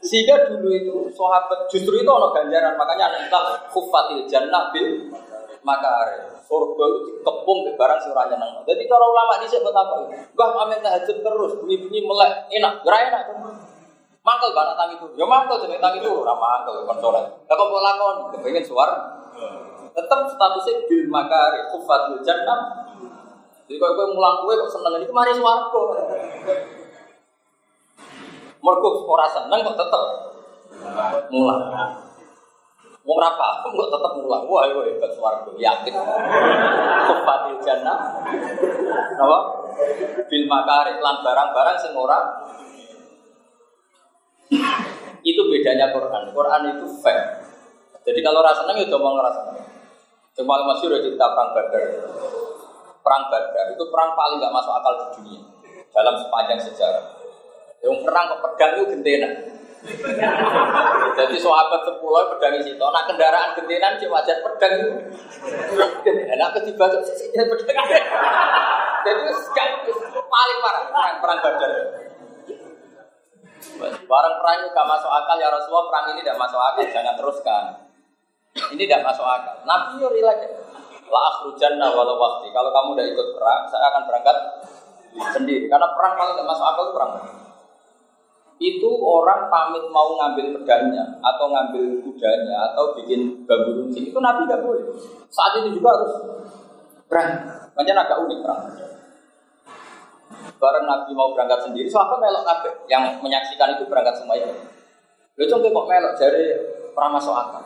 Sehingga dulu itu sahabat justru itu ono ganjaran makanya kita kufatil jannah bil makare surga itu dikepung ke barang sing ora nyeneng. Jadi kalau ulama di sini apa? Mbah amin tahajud terus, bunyi-bunyi melek, enak, ora enak. Mangkel banget tangi itu. Ya mangkel jeneng tangi itu ora mangkel kon sholat. Lah kok lakon kepengin suar. Tetap statusnya bil makari kufatul jannah. Jadi kalau kowe mulang kowe kok seneng ini kemari swarga. Mergo ora seneng kok tetep mulang. Wong ra paham kok tetep mulang. Wah, iku hebat swarga, yakin. Kufatil jannah. Apa? Bil makari lan barang-barang sing ora itu bedanya Quran. Quran itu fair. Jadi kalau rasa seneng ya ngomong rasa seneng. Cuma masih udah cerita perang Badar. Perang Badar itu perang paling nggak masuk akal di dunia dalam sepanjang sejarah. Yang perang ke pedang itu gentena. Jadi sahabat sepuluh pedang itu, nah kendaraan gentenan cuma wajar pedang itu. Enak ketiba tuh sisi pedang. Jadi paling parah perang perang Badar. Barang perang itu gak masuk akal ya Rasulullah perang ini tidak masuk akal jangan teruskan. Ini tidak masuk akal. Nabi yo relax. La akhrujanna walau waktu. Kalau kamu udah ikut perang, saya akan berangkat sendiri. Karena perang paling tidak masuk akal itu perang itu orang pamit mau ngambil pedangnya atau ngambil kudanya atau bikin bambu runcing itu Nabi nggak boleh. Saat itu juga harus perang. Makanya agak unik perang. Bareng Nabi mau berangkat sendiri, sahabat melok kabeh. Yang menyaksikan itu berangkat semua itu. Lo coba kok melok dari perang masuk akal.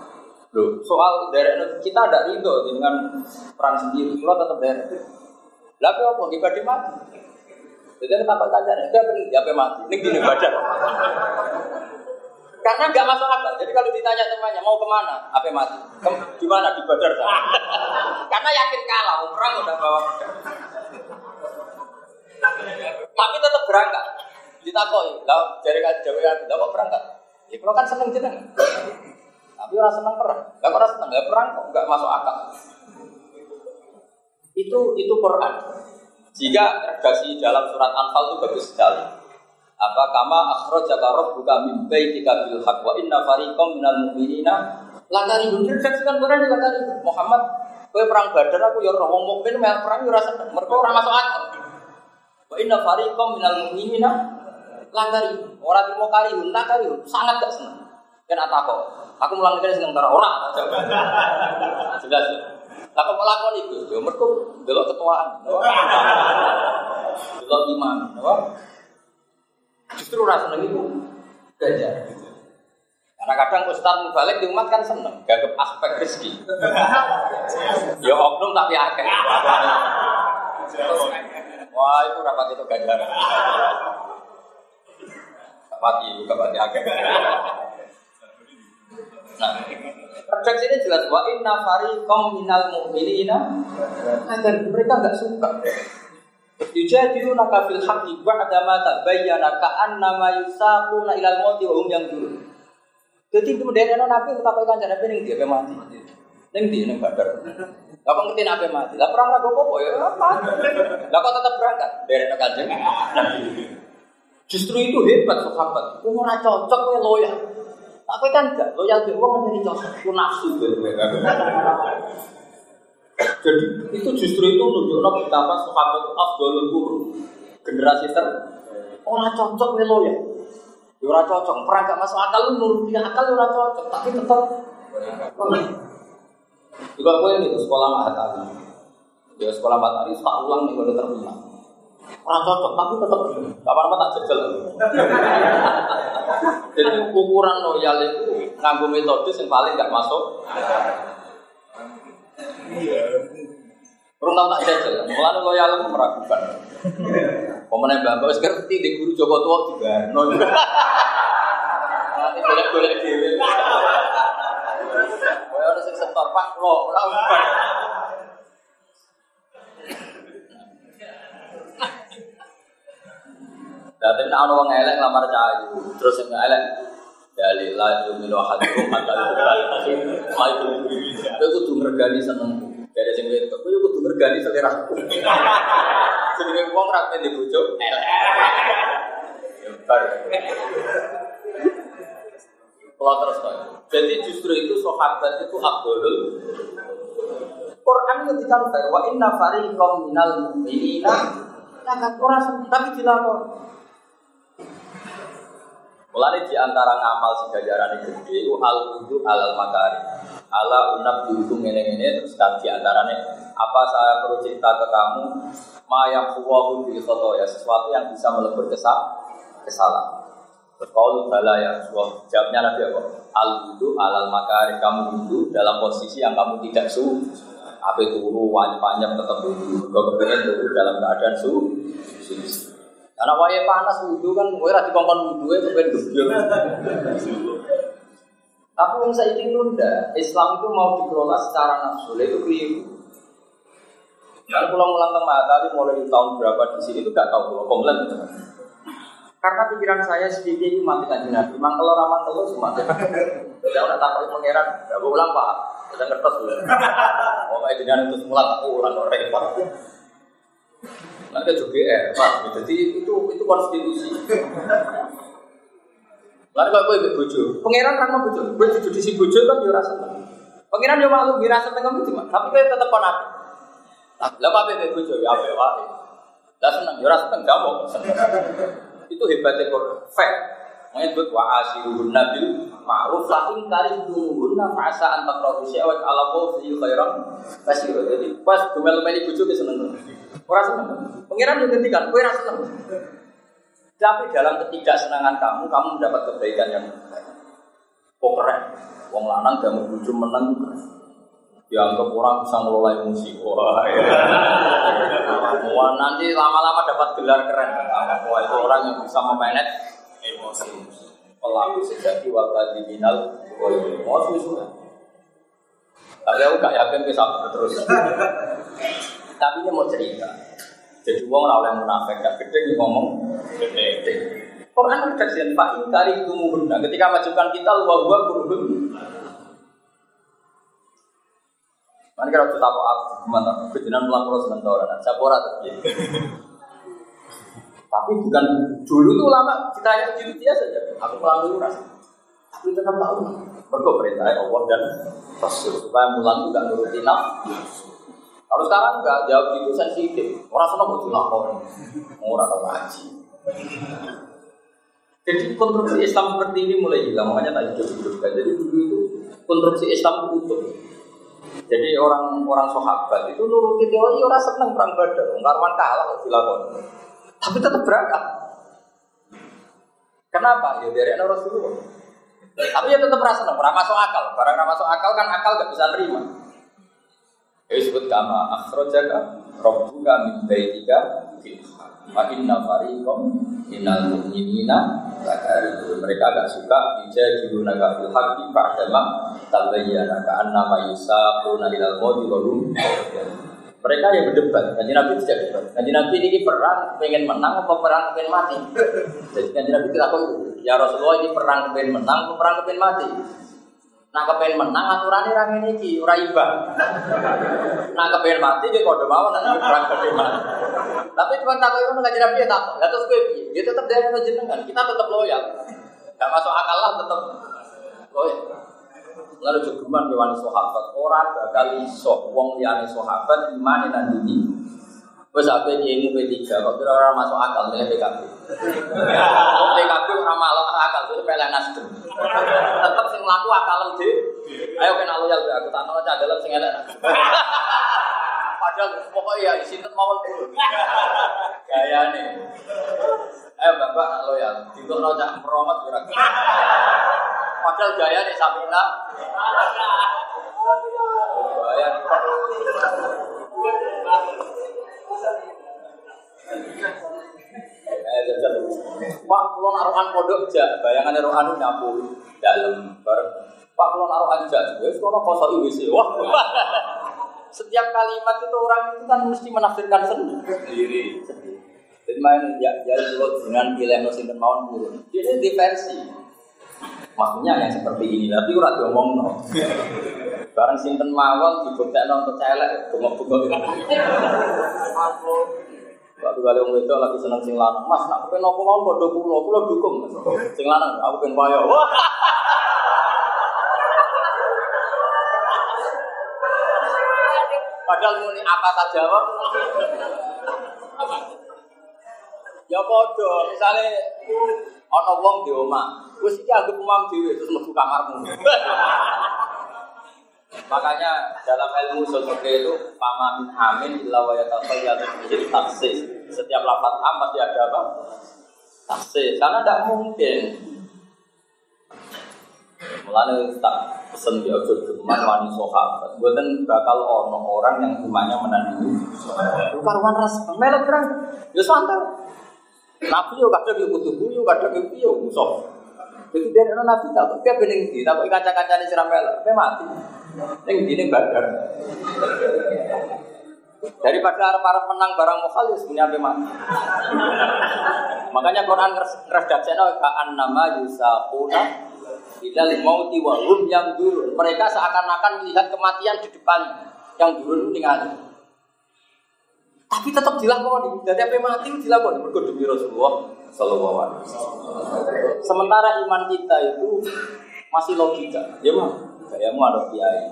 Loh, soal dari kita ada ridho dengan perang sendiri. Kalau tetap dari. Lalu apa? Ibadah mati. Jadi tampak kancane enggak perlu dia mati. Ini gini badan. Karena nggak masuk akal. Jadi kalau ditanya temannya mau ke mana, apa mati? Di mana di badar? [LAUGHS] Karena yakin kalah, perang udah bawa. Tapi tetap berangkat. Ditakoi, lah dari Jawa kan, kok berangkat? Ya kalau kan seneng jeneng. Tapi orang seneng perang. Gak orang seneng, gak perang kok nggak masuk akal. Itu itu Quran. Jika redaksi dalam surat Anfal itu bagus sekali. Apa kama akhrajaka rabbuka min baitika bil haqq wa inna fariqam minal mu'minina lakari redaksikan Quran di lakari Muhammad kowe perang Badar aku ya ora wong mukmin perang ya ora seneng mergo ora masuk akal. Wa inna fariqam minal mu'minina lakari ora terima kali lakari sangat gak seneng. Kan kok aku mulang negara seneng ora. [LAUGHS] Jelas. Lah kok lakon itu? Ya mergo delok ketuaan. [LAUGHS] Delok imam, apa? Justru rasa seneng itu ganjar. Karena kadang Ustaz Mubalik di umat kan seneng, gak ke aspek rezeki. [LAUGHS] ya oknum tapi akeh. Wah itu rapat itu ganjar. Kapati, kapati akeh. Nah, ini jelas wa inna fariqam minal mu'minina agar mereka enggak suka. Yujadiluna fil haqqi ba'da ma tabayyana ka'annama yusaquna ilal mauti wa hum yanzurun. Jadi kemudian ana nabi utawa kancane ning dia mati. Ning dia ning badar. Kok ngerti nabi mati? Lah perang ragu apa ya? Apa? Kok tetap berangkat dari kanjeng? Justru itu hebat sahabat. Ora cocok kowe loyal. Aku kan gak loyal ke wong jadi cocok. Ku nafsu. Jadi itu justru itu menunjukkan betapa sahabat itu afdalul qurun. Generasi ter ora cocok kowe loyal. Ya ora cocok, perang gak masuk akal lu nuruti akal ora cocok, tapi tetap juga gue ini sekolah matahari. Ya sekolah matahari tak ulang nih gue terminal. Orang cocok, tapi tetap kapan apa tak jajal. Jadi ukuran loyal itu nganggo metode yang paling gak masuk. Kurang tahu tak jajal. Mulai loyal itu meragukan. Pemenang bangga, sekarang di guru Joko Tua juga. Nanti boleh-boleh dewe. Kowe ora sing setor Pak, lo ora Dadi nek ana wong elek lamar cah terus sing elek dalillah yuminu hadirum hatta Mai Kowe kudu mergani seneng. Dari sing wedok, kowe kudu mergani seleraku. Jenenge wong ra kene bojo elek. Kalau terus Jadi justru itu sahabat itu abdul. Quran itu dicatat wa inna fariqam minal mu'minina orang tapi dilakon. Mulai di antara ngamal si gajaran itu gede, itu al wudu alal makari, ala unab dihukum ini terus kan di antaranya apa saya perlu cerita ke kamu, ma yang kuwahu bil ya sesuatu yang bisa melebur kesal, kesalahan. Kalau bala ya Rasulullah. Jawabnya Nabi apa? Al wudu alal makari. Kamu wudu dalam posisi yang kamu tidak su Apa turu, wajib-wajib tetap wudu Kau kepengen dalam keadaan su Karena wajib panas wudu kan Gue rati kongkon wudu ya kepengen gebyur Tapi saya ingin nunda Islam itu mau dikelola secara nafsu Itu keliru Dan pulang pulang ke tadi mulai tahun berapa di sini itu gak tahu kalau komplain karena pikiran saya sedikit ini mati kan nabi. Mangkel orang mangkel semua. Ya udah takut pangeran. Gue ulang pak. Kita kertas dulu. Oh kayak jenengan itu semula aku ulang orang repot. Nanti juga eh pak. Jadi itu itu konstitusi. Lalu kalau gue bojo, pangeran kan bojo, gue cucu di si bojo kan dia rasa Pangeran dia malu, dia rasa tengah itu tapi gue tetap konak. Lah apa bebe bojo ya apa ya? Lah seneng, dia rasa tengah mau itu hebatnya Quran. Fact. Menyebut wa asiruhun nabil ma'ruf lakin karim dumuhunna fa'asa antak rohu syawat ala fi khairan kasih Jadi pas gemel-meli bujuk ke seneng. Orang seneng. Pengiran juga kan, kue rasa seneng. Tapi dalam ketidaksenangan kamu, kamu mendapat kebaikan yang kok keren. Wong lanang gak mau bujuk menang dianggap orang bisa ngelola emosi. Wah, ya. [LAUGHS] Wah, nanti lama-lama dapat gelar keren. Wah, itu orang yang bisa memanage emosi. Pelaku sejati wakil diminal, emosi semua. Tapi aku gak yakin bisa terus. Tapi dia mau cerita. Jadi uang rawleh munafik gak gede ngomong gede. Quran redaksian Pak Inkari Tumuhunna Ketika majukan kita luar gua kurun Mana kira kita aku gimana? Kejinan pulang seneng tau orang. Saya pora tapi. Tapi bukan dulu tuh lama kita yang gitu dia saja. Aku pulang dulu rasa. Tapi tetap tahu. Mereka perintah Allah dan Rasul supaya mulan juga nuruti Kalau sekarang enggak jawab itu sensitif. Orang senang mau dilapor. Orang tahu ngaji. Jadi konstruksi Islam seperti ini mulai hilang. Makanya tak hidup hidupkan. Jadi dulu itu konstruksi Islam utuh. Jadi orang-orang sahabat itu nuruti teori orang seneng perang badar, karwan kalah dilakukan. Tapi tetap berangkat. Kenapa? Ya dari anak Rasulullah. Tapi ya tetap rasa seneng, masuk akal. Barang masuk akal kan akal gak bisa terima. Ya disebut kama akhrajaka rabbuka min baitika Wa inna fariqam minal mu'minina Mereka gak suka Dijadiluna ka fil haqqi ba'dama tabayyana ka'anna ma yusaquna ilal mawdi wa mereka yang berdebat, kanji Nabi tidak debat. Kanji Nabi ini perang pengen menang atau perang pengen mati. Jadi kanji Nabi kita tahu, ya Rasulullah ini perang pengen menang atau perang pengen mati. Nah kepengen menang aturannya orang ini ki ora iba. Nah kepengen mati dia kode mau nanti perang kepengen mati. Tapi cuma takut itu nggak jadi dia takut. Lalu terus gue dia tetap dari jenengan. Kita tetap loyal. Gak masuk akal lah tetap loyal. Lalu jogeman wani sahabat, orang bakal iso wong liyane sahabat iman dan dini. Wes aku ini P3, kok kira orang masuk akal milih PKB. PKB orang malah akal, itu pelek nasdem. Tetap sing laku akal deh. Ayo kena loyal aku tak nol dalam sing elek. Padahal pokoknya ya sinten mawon dulu. Gaya nih. Eh bapak loyal, untuk nojak meromat kurang. Padahal gaya nih Sabina. Gaya. Eh. Pak, kalau naruhan kodok aja, bayangannya rohan nyapu dalam bareng. Pak, kalau naruhan aja, wes kalau kosong IWC, wah. Setiap kalimat itu orang itu kan mesti menafsirkan sendiri. Jadi main ya ya kalau dengan nilai sinten mawon turun. Ini diversi. Maksudnya yang seperti ini, tapi ora diomong no. Barang sinten mawon dibuktekno untuk celek, bengok-bengok. Waktu kali wong wedok lagi seneng sing lanang, Mas, nak pengen apa mau padha kula, kula dukung. Sing lanang, aku pengen. Wah. Padahal muni apa saja, Wak. Ya padha, misale ana wong di omah, wis iki anggap umam dhewe terus mlebu kamarmu. Makanya dalam ilmu sosiologi itu pama min amin illa wa yatafayyadu bihi taksis. Setiap lafaz am pasti ada apa? Taksis. Karena tidak mungkin. Mulanya tak pesen di ojo geman wani sahabat. Buatan bakal ono orang yang imannya menandingi. Karuan ras melek terang. Ya santai. Nabi yo kadang yo kudu guyu, kadang yo piye musuh. Jadi dari nabi tak dia bening di, tak kaca-kaca ini siram melek, mati. Yang gini badar. Daripada para menang barang mukal ya sebenarnya apa mati. Makanya Quran redaksinya kaan nama yusakuna ilal mauti wa hum yang dulu. Mereka seakan-akan melihat kematian di depan yang dulu ningali. Tapi tetap dilakoni. Dari apa mati dilakoni. Mereka demi Rasulullah Sallallahu Alaihi Wasallam. Sementara iman kita itu masih logika. Ya mah, gayamu ada kiai.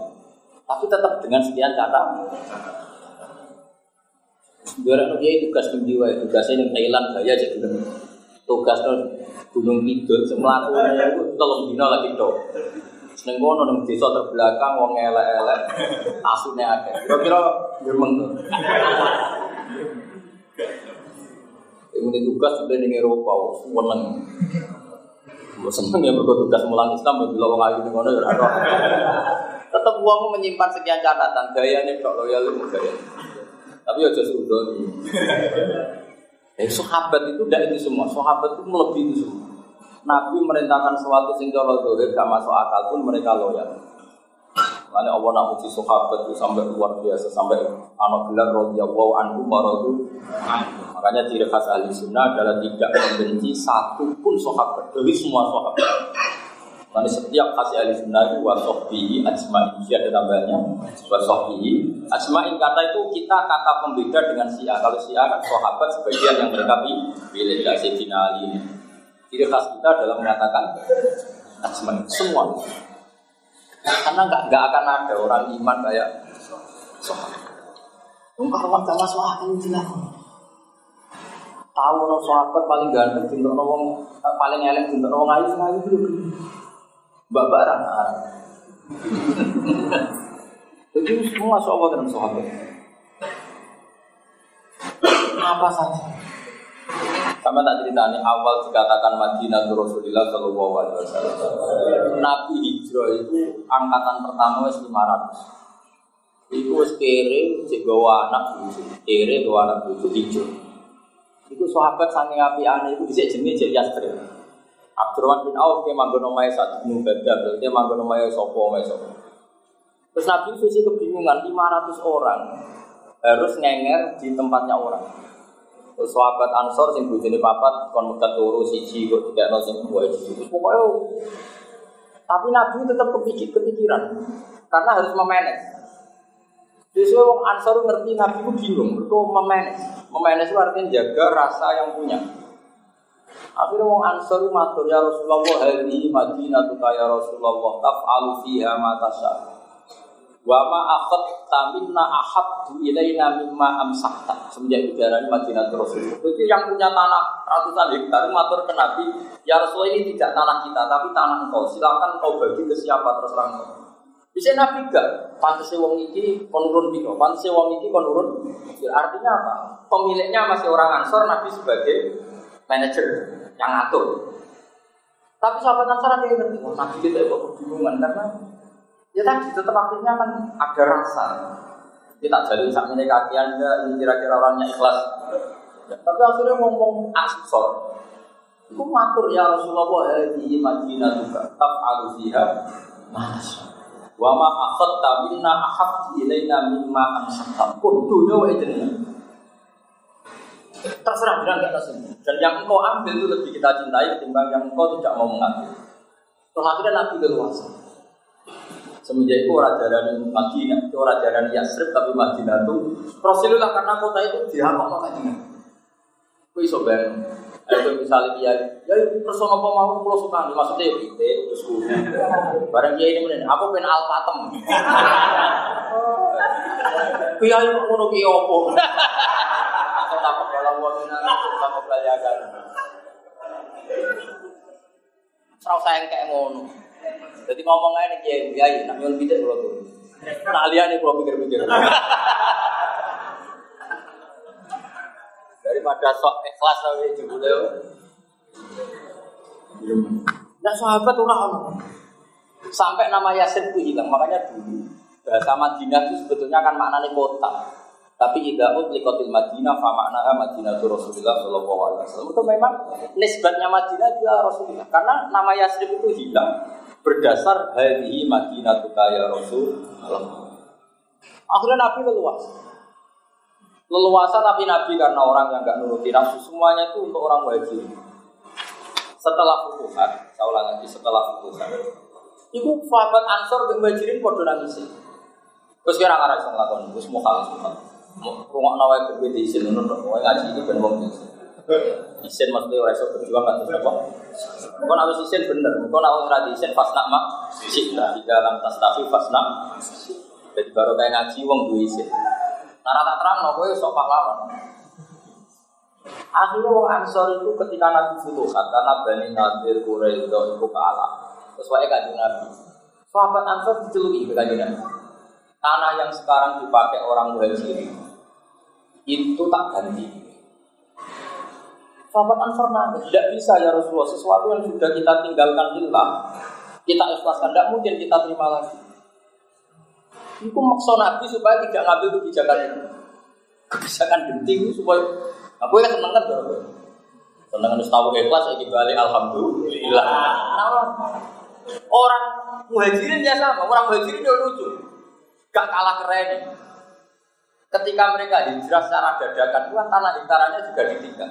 Tapi tetap dengan sekian kata. Biar kiai tugas menjiwa, tugasnya yang Thailand aja belum. Tugas Gunung Kidul, semelakunya itu tolong dino lagi dong. Seneng kono nang desa terbelakang wong elek-elek asune akeh. Kira-kira gremeng to. Ini tugas sudah ning Eropa, seneng. Seneng ya berkot tugas mulang Islam, bila wong ayu ning ngono ya Tetap uang menyimpan sekian catatan, gaya ini kok loyal itu gaya. Tapi ya aja sudah nih. Eh, sahabat itu tidak itu semua, sahabat itu melebihi itu semua. Nabi merintahkan sesuatu sing cara dohir gak masuk akal pun mereka loyal. Makanya Allah nak puji sahabat itu sampai luar biasa sampai anak gelar radhiyallahu anhu maradu. Makanya ciri khas ahli sunnah adalah tidak membenci satu pun sahabat dari semua sahabat. Makanya setiap khas ahli sunnah itu wasohbihi asma'in ada tambahnya wasohbihi asma'in kata itu kita kata pembeda dengan si'a. Kalau si'a kan sahabat sebagian yang mereka pilih dari Sayyidina Ali. Ciri khas kita adalah mengatakan asma'in semua. Karena nggak nggak akan ada orang iman kayak sahabat. Kalau gak masuk akal dilakukan. Tahu no sahabat paling ganteng, cinta no wong paling elek, cinta no wong ayu, ayu itu Mbak Barang [LAUGHS] Jadi semua sahabat dan sahabat. Apa saja. Sama tak cerita ini awal dikatakan Madinah Rasulullah Shallallahu Alaihi Wasallam. Nabi hijrah itu angkatan pertama wis 500. Iku wis kere gawa anak bucu, kere gawa anak bucu hijrah. Iku sahabat saking api aneh itu bisa jenis jadi Yasri. Abdurrahman bin Auf dia manggon omahe saat gunung Badar, dia manggon omahe sapa omahe sapa. Terus Nabi itu kebingungan 500 orang harus ngenger di tempatnya orang. Terus sahabat Ansor sing bojone papat kon megat turu siji kok tidak ono sing dua siji. Pokoknya tapi Nabi tetap kepikir kepikiran karena harus memanage. Jadi wong Ansor ngerti Nabi itu bingung, itu memanage. Memanage itu artinya jaga rasa yang punya. Akhirnya wong Ansor matur ya Rasulullah hadhi Madinah ya Rasulullah taf'alu fiha ma tasya. Wa ma akhad tamina ahabbu ilaina mimma amsakta. Semenjak ujaran Madinah Rasulullah. Itu yang punya tanah ratusan hektar matur ke Nabi, ya Rasulullah ini tidak tanah kita tapi tanah engkau. Silakan kau bagi ke siapa terserah engkau. Bisa Nabi gak? Pantasnya wong iki konurun bino, pantasnya wong iki konurun. Artinya apa? Pemiliknya masih orang Ansor, Nabi sebagai manajer yang ngatur. Tapi sahabat Ansor ada yang ngerti, oh, Nabi kita kok kebingungan karena ya tadi tetap akhirnya kan ada rasa. Kita jadi saat ini kaki anda, ini kira-kira orangnya ikhlas. Ya, tapi akhirnya ngomong Ansor. Itu matur ya Rasulullah, hadihi Madinah juga, taf'alu fiha, masya Wa ma akhadta minna ahab ilaina mimma ansakta. Pun dunia wa Terserah bilang nggak terserah. Dan yang engkau ambil itu lebih kita cintai ketimbang yang engkau tidak mau mengambil. Terus akhirnya Nabi leluasa. Semenjak itu orang jalan Madinah, itu orang jalan Yasrib tapi Madinah itu Rasulullah karena kota itu dihapal Madinah. Kau iso itu misalnya dia, ya person apa mau pulau suka maksudnya ya kita terus Barang dia ini mana? Aku pengen alpatem. Kiai kok ngono ki opo? Aku takut kalau wong minang sama belajaran. Serau sayang kayak ngono. Jadi ngomong aja nih kiai, kiai, nak nyuwun bidik kalau tuh. Nah, lihat nih kalau pikir-pikir. Daripada sok ikhlas tapi jebule. Nah sahabat orang sampai nama Yasin itu hilang makanya dulu bahasa Madinah itu sebetulnya kan maknanya kota. Tapi tidak likotil Madinah fa maknaha Madinah itu Rasulullah Shallallahu Alaihi Wasallam. Itu memang nisbatnya Madinah juga Rasulullah. Karena nama Yasrib itu hilang berdasar hari Madinah itu kaya Rasulullah akhirnya Nabi leluasa leluasa tapi Nabi karena orang yang nggak nuruti nafsu semuanya itu untuk orang wajib. Setelah futuhat, saya ulang lagi setelah futuhat. Ibu sahabat Ansor dan Muhajirin podo nangis. Terus kira ngarang sama lakon, terus mau kalah semua. Rumah nawai berbeda isin, mau ngaji ini ben Isin maksudnya orang iso berjuang kan terus apa? Kau harus isin bener, kau nak tradisi isin pas nak mak, sih di dalam tas tafi pas nak. Jadi baru kayak ngaji wong dua isin. Karena tak terang, no, gue sok pahlawan. Akhirnya wong Ansor itu ketika Nabi Futuhat, karena Bani Nadir Quraisy itu kalah. Sesuai kajian Nabi. Sahabat Ansor diceluki ke kajian Nabi. Tanah yang sekarang dipakai orang muhajir itu tak ganti. Ansor nangis, tidak bisa ya Rasulullah, sesuatu yang sudah kita tinggalkan hilang, kita ikhlaskan, tidak mungkin kita terima lagi. Itu maksa Nabi supaya tidak ngambil kebijakan itu. Kebijakan genting supaya aku ya seneng kan bro. Seneng harus tahu ikhlas lagi balik alhamdulillah. Orang muhajirin ya sama, orang muhajirin ya lucu. Gak kalah keren. Ketika mereka hijrah secara dadakan, itu tanah hektarannya juga ditinggal.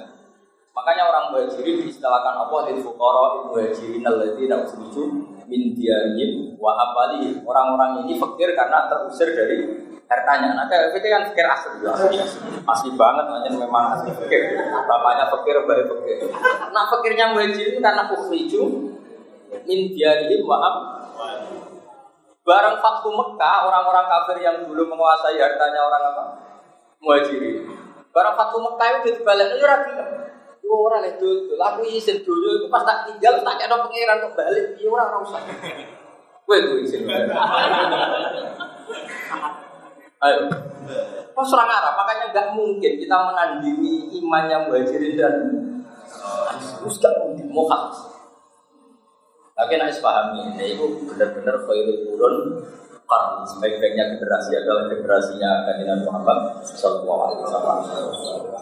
Makanya orang muhajirin diistilahkan apa? Di fukara muhajirin alladzina ukhrijū min diyarihim wa amwalihim. Orang-orang ini fakir karena terusir dari hartanya. Nah, kayak itu kan fakir asli, asli, asli banget, makanya memang asli fakir. Bapaknya fakir, bayi fakir. Nah, fakirnya muhajirin karena ukhriju min diyarihim wa amwalihim. Barang Fathu Mekah, orang-orang kafir yang dulu menguasai hartanya orang apa? Muhajirin. Barang Fathu Mekah itu dibalik, itu rapi ora lek dul aku isin dulu itu pas tak tinggal tak kena pangeran kok balik? Iya ora ora usah. Kowe tuh isin. Ayo. Pas orang Arab? Makanya nggak mungkin kita menandingi imannya muhajirin dan terus gak mungkin. Mukhaf tapi nak pahami ini. Itu benar-benar khairul turun karena sebaik-baiknya generasi adalah generasinya kandidat Muhammad Sallallahu Alaihi Wasallam.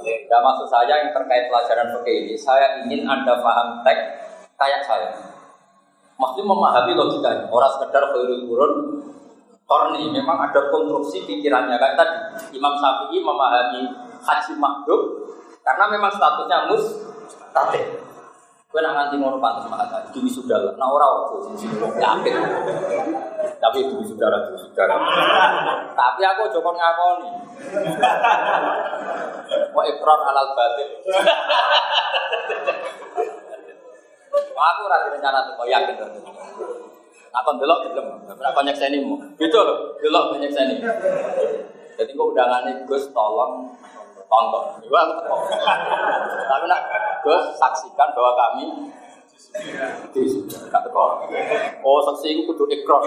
Ya maksud saya yang terkait pelajaran fikih ini, saya ingin anda paham teks kayak saya. Maksudnya memahami logikanya. Orang sekedar khairul turun korni memang ada konstruksi pikirannya kayak tadi Imam Syafi'i memahami haji makhluk karena memang statusnya mus Gue nak nganti ngono pantas mata, demi saudara. Nah orang waktu sini yakin. Tapi demi saudara, demi saudara. Tapi aku coba ngakoni. Mau ikrar halal batin. Aku ora rencana tuh yakin to. Aku delok gelem. Ora banyak seni mu. Itu loh, delok banyak seni. Jadi kok undangannya Gus tolong tonton. Aku teko. Tapi nak Gus saksikan bahwa kami di. Oh, saksi iku kudu ikrar.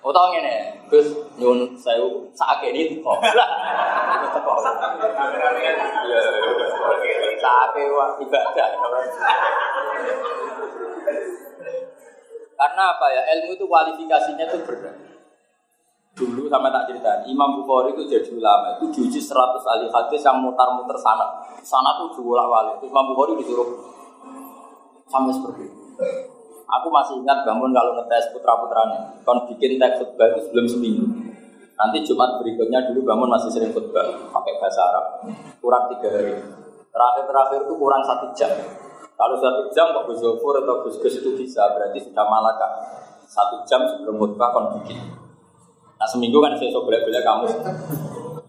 Oh tau ngene, Gus nyun sewu sakake ini teko. Lah. Iya. Wah ibadah. Karena apa ya? Ilmu itu kualifikasinya itu berat. Dulu sama tak cerita, Imam Bukhari itu jadi ulama, itu diuji 100 ahli hadis yang mutar-mutar sana. Sana tuh diulak wali. Imam Bukhari disuruh sampai seperti itu. Aku masih ingat bangun kalau ngetes putra-putranya. Kon bikin teks khutbah itu sebelum seminggu. Nanti Jumat berikutnya dulu bangun masih sering khutbah pakai bahasa Arab. Kurang tiga hari. Terakhir-terakhir itu kurang satu jam. Kalau satu jam Pak Gus atau Gus itu bisa, berarti sudah malaka. Satu jam sebelum khutbah kon bikin. Nah seminggu kan saya coba bela kamu.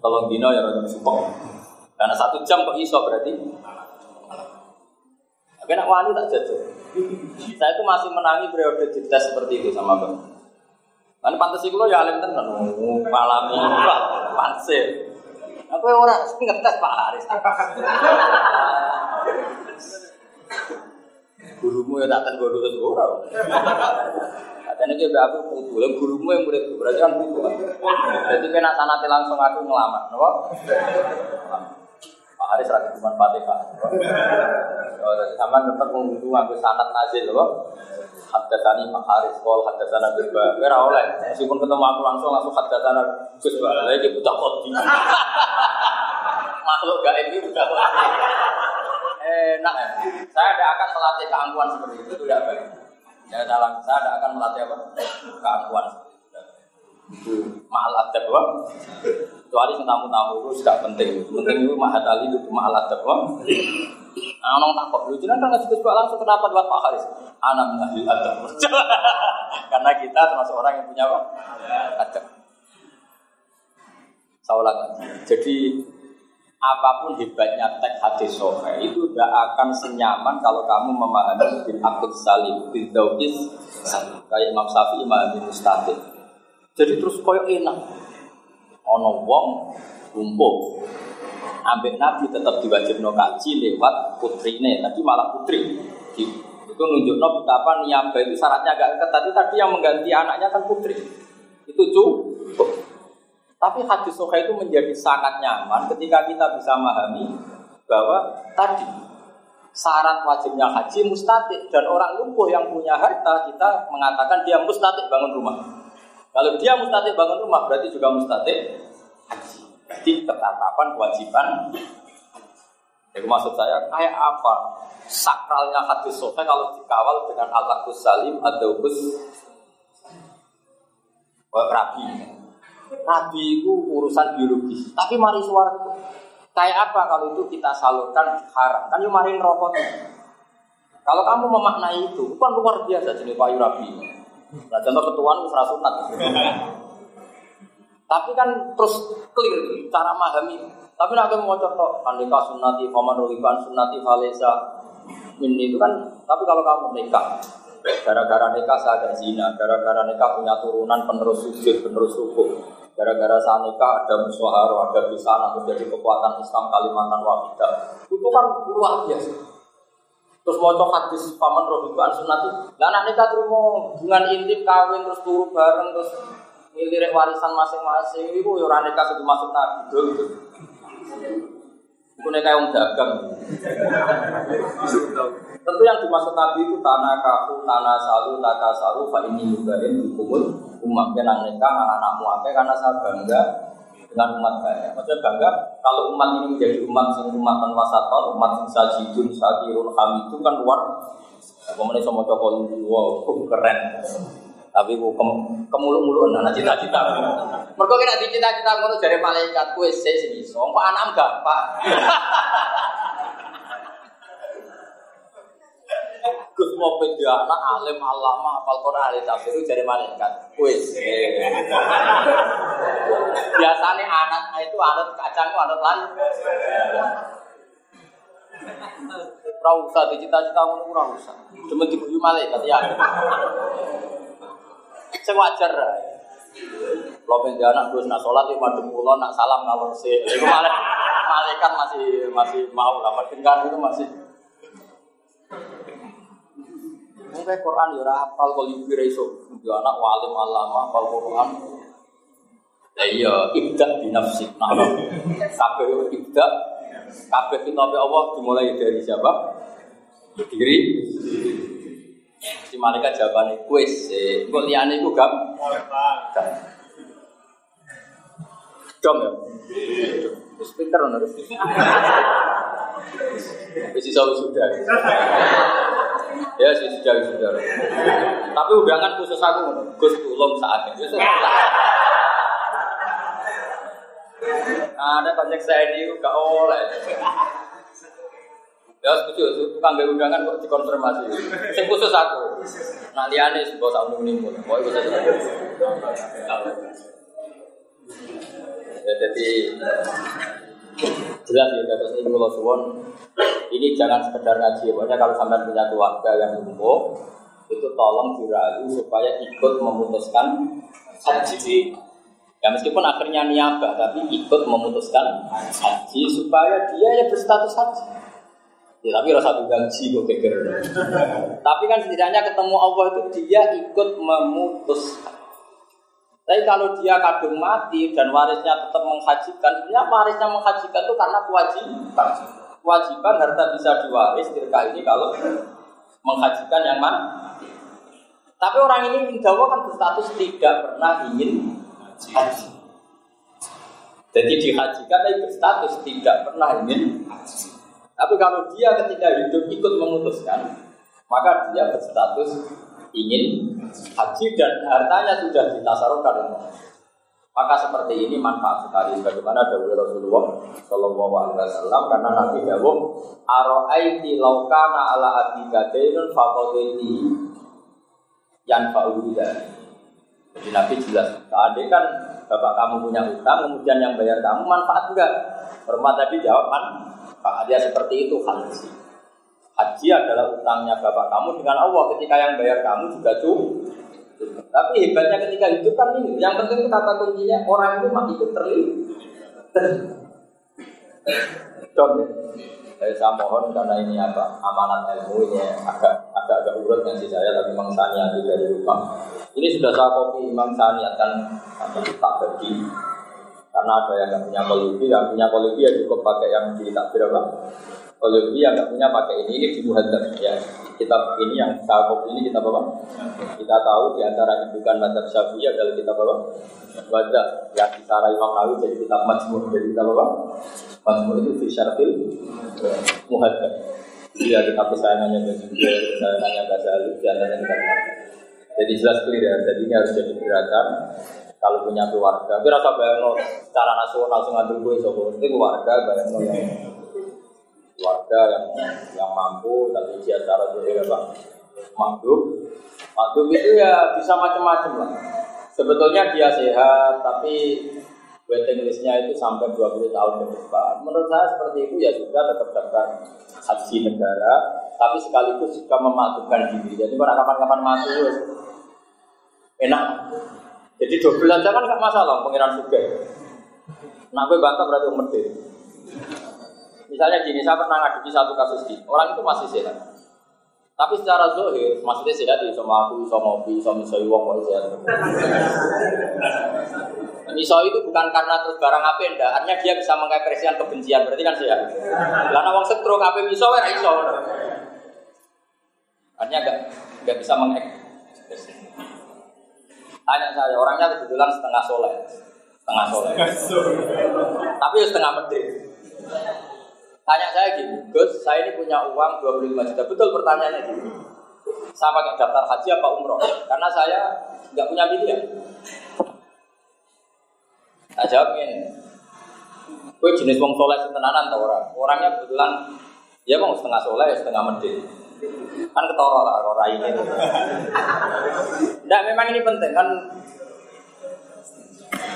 Tolong dino ya orang support. Karena satu jam kok iso berarti. Tapi nak wali tak jatuh. Saya itu masih menangi periode dites seperti itu sama bang. Kan pantas itu ya alim tenan, malami, panse. Aku orang ngetes Pak Haris. Gurumu ya tak tes guru terus ora. Katanya dia aku putu, lah gurumu yang murid berarti kan kan. Jadi kena sanate langsung aku ngelamar, napa? Pak Haris lagi cuma Fatihah. Oh, sama tetap mengudu aku sanat nazil loh. Haddatani Pak Haris, kol haddatana Gus Ba. Kira oleh, meskipun ketemu aku langsung langsung haddatana Gus Ba. Lagi buta kodi. Makhluk gaib ini buta kodi. Enak ya. Saya tidak akan melatih keangkuhan seperti itu, itu tidak baik. Ya dalam saya tidak akan melatih apa? Keangkuhan seperti itu. Itu mahal adab wah. Kecuali tamu-tamu itu sudah penting. Penting itu mahal ali itu mahal adab. Nah, orang tak kok lucu kan juga langsung kenapa buat Pak Haris? Anak mengambil adab. [LAUGHS] Karena kita termasuk orang yang punya apa? Adab. Saya ulang lagi. Jadi apa pun hebatnya teks hadis sohe itu tidak akan senyaman kalau kamu memahami bin akid salim bin salim kayak Imam Syafi'i memahami mustaqil jadi terus koyo enak. Ono wong lumpuh ambek Nabi tetap diwajibno kaji lewat putrine tapi malah putri. Itu nunjukno betapa niaba itu syaratnya agak ketat. Tadi yang mengganti anaknya kan putri. Itu cukup tapi hadis soha itu menjadi sangat nyaman ketika kita bisa memahami bahwa tadi syarat wajibnya haji mustatik dan orang lumpuh yang punya harta kita mengatakan dia mustatik bangun rumah. Kalau dia mustatik bangun rumah berarti juga mustatik haji. Jadi ketetapan kewajiban. Itu maksud saya kayak apa sakralnya hadis soha kalau dikawal dengan Allah salim atau gus rabi. Nabi itu urusan biologis. Tapi mari suara kayak apa kalau itu kita salurkan haram? Kan yang mari rokoknya. Kalau kamu memaknai itu, itu kan luar biasa jenis payu rabi. Nah, contoh ketuaan itu sunat. [LAUGHS] Tapi kan terus clear cara memahami. Tapi nak mau contoh andika sunnati faman rohiban sunnati falesa ini itu kan. Tapi kalau kamu nikah, gara-gara nikah saya ada zina, gara-gara nikah punya turunan penerus sujud, penerus ruku, gara-gara saya nikah ada musyawarah, ada busana, terus jadi kekuatan Islam Kalimantan Wahidah. Itu kan luar biasa. Terus mau hadis paman rohiban sunnati, lah anak nikah terima hubungan intim kawin terus turu bareng terus milirik warisan masing-masing itu ya orang nikah itu masuk nabi. Nikah yang dagang. Tentu yang dimaksud Nabi itu tanah kaku, tanah salu, taka salu, pak ini mubahin hukumul umat yang nikah anak-anakmu apa karena saya bangga dengan umat saya. Maksudnya bangga kalau umat ini menjadi umat yang umat wasaton, umat yang sajidun, sakirun, hamidun kan luar. Kemudian sama cokol wow, keren. Tapi bu kem, kemulu-mulu anak cita-cita. Mereka kena cita-cita ngono dari malaikat kue sih sini. Soalnya anak gampang. [LAUGHS] Gus mau beda anak alim alama hafal Quran ahli tafsir dari malaikat. Wis. [LAUGHS] Biasanya anak itu anak kacang, anak lan. Ora usah dicita-cita ngono ora usah. Cuma diguyu malaikat ya. Sing wajar. Pengen anak gue nak sholat itu madem pulau nak salam ngalor sih. Itu malaikat masih masih mau lah. Dengar itu masih. Mungkin Quran ya hafal kalau ibu iso. Dia anak walim alama hafal Quran. Ya iya, ibda binafsi. Nah, kabeh ibda kabeh kitab Allah dimulai dari siapa? Diri. Si malaikat jawabannya kuis, kok liane itu gam? Dom ya? Speaker harus. Bisa sudah. Ya sih sudah sudah. Tapi undangan khusus aku, Gus tulung saatnya. Ada banyak saya ini gak oleh. Ya setuju, tukang gak undangan kok dikonfirmasi. Sing khusus aku. Nah liane sebuah tahun ini pun. Mau ikut. Ya jadi jelas ya kata saya kalau suwon ini jangan sekedar ngaji pokoknya kalau sampai punya keluarga yang lumpuh itu tolong dirayu supaya ikut memutuskan haji Ya meskipun akhirnya niabah, tapi ikut memutuskan haji supaya dia ya berstatus haji. Ya, tapi rasa gaji kok geger. tapi kan setidaknya ketemu Allah itu dia ikut memutuskan. Tapi kalau dia kadung mati dan warisnya tetap menghajikan, sebenarnya warisnya menghajikan itu karena kewajiban. Kewajiban harta bisa diwaris ketika ini kalau menghajikan yang mana. Tapi orang ini insya kan berstatus tidak pernah ingin haji. Jadi dihajikan tapi berstatus tidak pernah ingin haji. Tapi kalau dia ketika hidup ikut memutuskan, maka dia berstatus ingin haji dan hartanya sudah ditasarufkan. Maka seperti ini manfaat sekali bagaimana dawuh Rasulullah Shallallahu Alaihi Wasallam karena Nabi dawuh Aro'aiti laukana ala abika dainun fakodeti yan fa'udah jadi Nabi jelas, tadi kan bapak kamu punya utang, kemudian yang bayar kamu manfaat enggak? Hormat tadi jawab Pak dia seperti itu haji. Haji adalah utangnya bapak kamu dengan Allah ketika yang bayar kamu juga cukup. Tapi hebatnya ketika itu kan ini, yang penting kata kuncinya orang itu mati itu terlibat. Ya. Saya mohon karena ini apa amanat ilmu ini agak agak agak urut ngaji saya tapi memang saya dari rumah ini sudah saya kopi Imam Sani akan tak bagi karena ada yang nggak punya kolubi, yang punya kolubi ya cukup pakai yang di takbir apa? Kolubi yang nggak punya pakai ini, ini di ya. Kitab ini yang saya ini kita apa? Kita tahu di antara indukan madzhab Syafi'i adalah kitab apa? Wajah yang bicara Imam Nawawi jadi kitab Majmu' jadi kitab apa? Majmu' itu fi syarfil muhadzab. Iya kitab kesayangannya kesayangannya Ghazali di antaranya kitab jadi jelas clear ya, jadi ini harus jadi gerakan kalau punya keluarga. Tapi rasa bayang secara nasional langsung ngambil gue sobo. Itu keluarga bayang yang keluarga yang yang mampu tapi dia cara gue apa mampu. Mampu itu ya bisa macam-macam lah. Sebetulnya dia sehat tapi waiting listnya itu sampai 20 tahun ke depan. Menurut saya seperti itu ya sudah tetap daftar haji negara, tapi sekaligus juga memasukkan diri. Jadi pada kapan-kapan masuk enak. Jadi double aja kan nggak masalah pengiran juga. Nah, gue bantah berarti umur deh. Misalnya gini, saya pernah ngadepi satu kasus gini, orang itu masih sehat. Tapi secara zohir, maksudnya sehat di sama aku, sama ngopi, sama misoi wong kok sehat. Misoi itu bukan karena terus barang apa enggak, artinya dia bisa mengekspresikan kebencian, berarti kan sehat. Karena wong stroke apa miso, ya iso. Artinya enggak enggak bisa mengekspresikan. Tanya saya, orangnya kebetulan setengah soleh. Setengah soleh. Tapi ya setengah medit. Tanya saya gini, Gus, saya ini punya uang 25 juta. Betul pertanyaannya gini. Saya pakai daftar haji apa umroh? Karena saya nggak punya pilihan. Nah jawab ini. Gue jenis wong soleh setenanan tau orang. Orangnya kebetulan ya mau setengah soleh, setengah medit. Kan ketoro lah orang ini. Tidak, memang ini penting kan.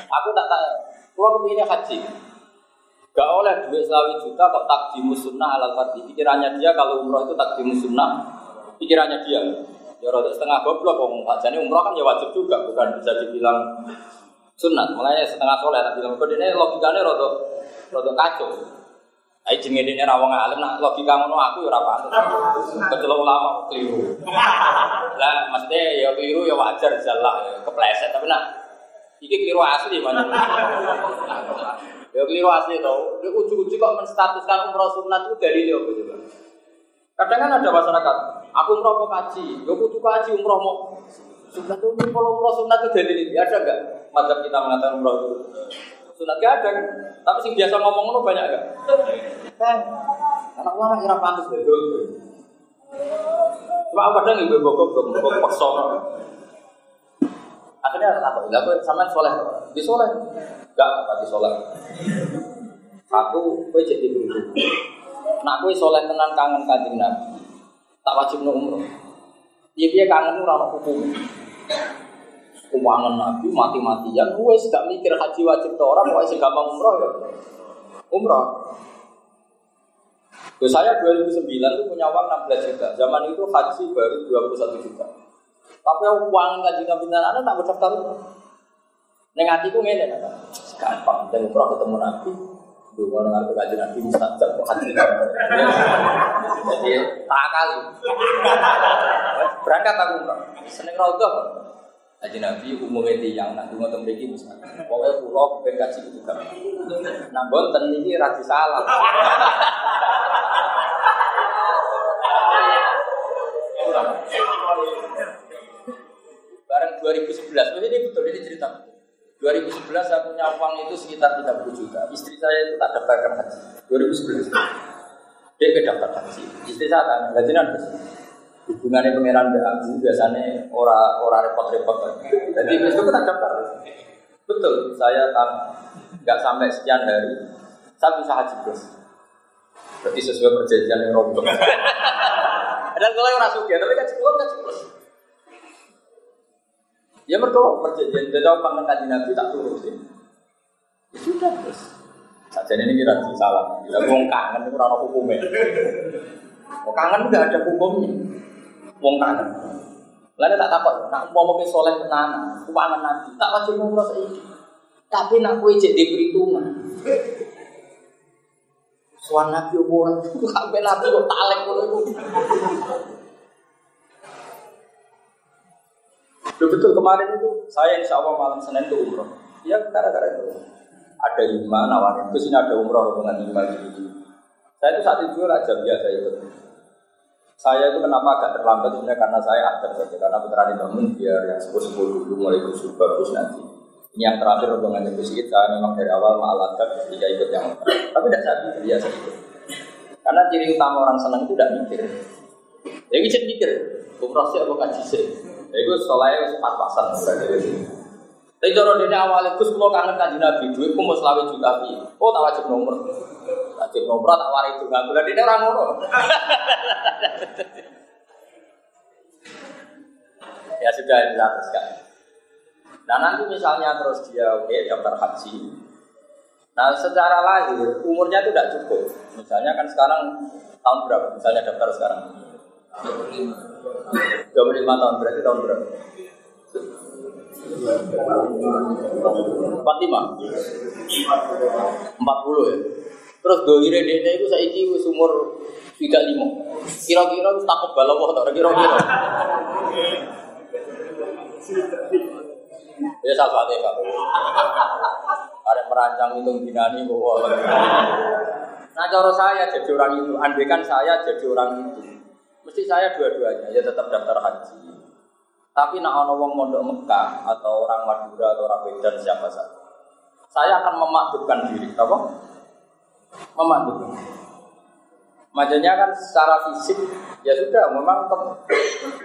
Aku tak tanya, kalau kepinginnya haji, gak oleh duit selawi juta kok takdimu sunnah alal fardhi. Pikirannya dia kalau umroh itu takdimu sunnah. Pikirannya dia. Ya rada setengah goblok kok. Jadi umroh kan ya wajib juga, bukan bisa dibilang sunat. Makanya setengah soleh tak bilang kok ini logikanya rada rada kacau. Ayo jenenge dene ra alim nak logika ngono aku ya ora patut. Kecelok ulama keliru. Lah maksudnya ya keliru ya wajar jalah ya kepleset tapi nak iki keliru asli mana. Ya keliru asli tau. Dia ujuk-ujuk kok menstatuskan umroh sunat itu dari dia apa coba? Kadang kan ada masyarakat, aku umroh mau kaji, ya kudu kaji umroh mau sunat itu kalau umroh sunat itu dari dia ada enggak? Madzhab kita mengatakan umroh itu sunat gak ada kan? Tapi sing biasa ngomong itu banyak enggak? Kan, anak ulama kira pantas betul. Cuma aku kadang ibu bokok belum bokok paksa. Akhirnya apa? Enggak apa sama soleh, di soleh, enggak apa di soleh. Satu, kue jadi guru. Nak kue soleh tenan kangen kanjeng Nabi, tak wajib no umroh. Iya dia kangen ora ono hukum. Umangan Nabi mati-matian, gue gak mikir haji wajib tuh orang, pokoknya gampang umroh ya. Umroh. Loh, saya 2009 itu punya uang 16 juta. Zaman itu haji baru 21 juta. Tapi uang kaji nabi anak tak berdaftar. Neng hatiku ngene kan. Gampang dan umroh ketemu nabi. Dulu dengar kaji nabi mustajab kok haji. Jadi tak kali. Berangkat aku umroh. Seneng raudhah. Haji Nabi umumnya tiang, nak dungo teng mriki misalnya. Pokoknya pulau ben kaji itu kan. Nah, bonten iki ra salah. Bareng 2011, ini betul ini cerita betul. 2011 saya punya uang itu sekitar 30 juta. Istri saya itu tak daftarkan haji. 2011. Dia ke daftar haji. Istri saya tanya, gaji nanti hubungannya pangeran dengan aku biasanya ora ora repot-repot. Jadi itu kita daftar. Betul, saya kan nggak sampai sekian hari, saya bisa haji. Berarti sesuai perjanjian yang rombong. Dan kalau orang suka, tapi kan ceplos kan ceplos. Ya mereka perjanjian, jadi aku kaji nabi tak turutin. Ya sudah terus. Saja ini kira salah. Bila mau kangen itu orang hukumnya. Kok kangen nggak ada hukumnya. Wong kangen. Lalu tak takut, nak mau mau soleh tenan, keuangan nanti, tak wajib ngurus saiki. Tapi nak kue jadi perhitungan. Suan nabi orang [LAUGHS] sampai nabi kok talek itu. betul kemarin itu saya insya Allah malam Senin itu umroh. Ya gara-gara itu ada lima nawarin terus ini ada umroh dengan lima gitu. Saya itu saat itu raja biasa itu. Saya itu kenapa agak terlambat sebenarnya karena saya ada saja karena putra bangun biar yang sepuluh sepuluh dulu mulai kusur bagus nanti. Ini yang terakhir rombongan sedikit saya memang dari awal ma'alakat ketika ikut yang tapi tidak pikir biasa itu. Karena ciri utama orang senang itu tidak mikir. Ya bisa mikir, umroh sih apa kaji sih. Ya itu soalnya pas pasan Tapi kalau dia awalnya Gus kalau kangen kaji Nabi, duit mau selawe juta pi. Oh tak wajib nomor. Wajib nomor tak waris juga. Bulan ini orang ngono. [LAUGHS] ya sudah dilakukan. Nah nanti misalnya terus dia oke okay, daftar haji. Nah secara lahir umurnya itu tidak cukup. Misalnya kan sekarang tahun berapa? Misalnya daftar sekarang. 25 tahun berarti tahun berapa? 45 40 ya terus dohire dene itu saiki wis umur tidak lima kira-kira takut balawa atau kira-kira ya salah deh pak. Ada merancang hitung dinani bahwa nah cara saya jadi orang itu. Andaikan saya jadi orang itu. Mesti saya dua-duanya ya tetap daftar haji. Tapi nak ono wong mondok Mekah atau orang Madura atau orang Medan siapa saja, saya akan memakdubkan diri, apa? Memakdubkan. Maksudnya kan secara fisik ya sudah, memang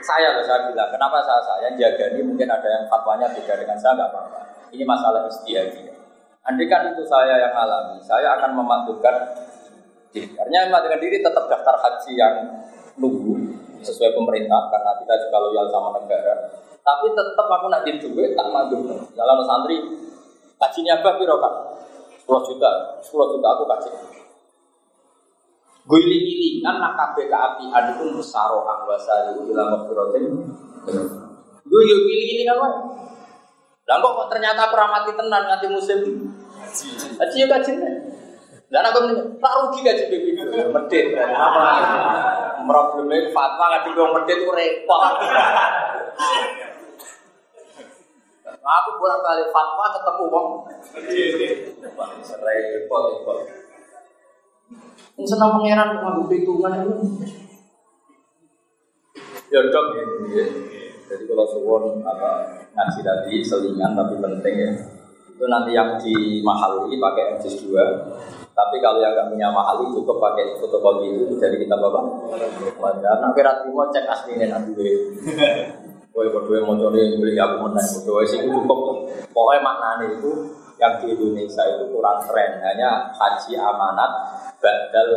saya loh saya bilang, kenapa saya saya jaga ini mungkin ada yang fatwanya beda dengan saya nggak apa-apa. Ini masalah istiadat. Andai kan itu saya yang alami, saya akan memakdubkan diri. Artinya memakdubkan diri tetap daftar haji yang nunggu sesuai pemerintah karena kita juga loyal sama negara. Tapi tetap aku nak duit tak maju. Dalam santri kajinya apa piro kan? 10 juta, 10 juta aku kasih. Gue iling-ilingan nak kabeh keapian itu musaro ahwasa ila maghfiratin. Gue yo iling-ilingan wae. Lah kok ternyata peramati tenan nganti musim Haji yo kaji. Dan aku tak rugi gaji itu, medit. Problemnya fatwa nggak dulu medit itu repot. Aku bolak balik fatwa ketemu wong. Repot, repot. Ini senang pangeran ngambil perhitungan itu. Ya dok ya. Jadi kalau suwon apa ngaji tadi selingan tapi penting ya. Itu nanti yang di mahal ini pakai MCS 2 tapi kalau yang nggak punya mahal itu cukup pakai fotokopi itu dari kita bapak. Wajar. Nah kira mau cek aslinya nanti gue. Gue berdua mau coba beli aku mau naik berdua sih cukup. Pokoknya maknanya itu yang di Indonesia itu kurang keren. Hanya haji amanat badal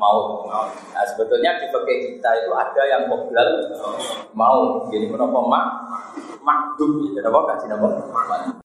mau. Nah sebetulnya di pakai kita itu ada yang badal mau. Jadi kenapa mak makdum? Jadi apa kasih nama?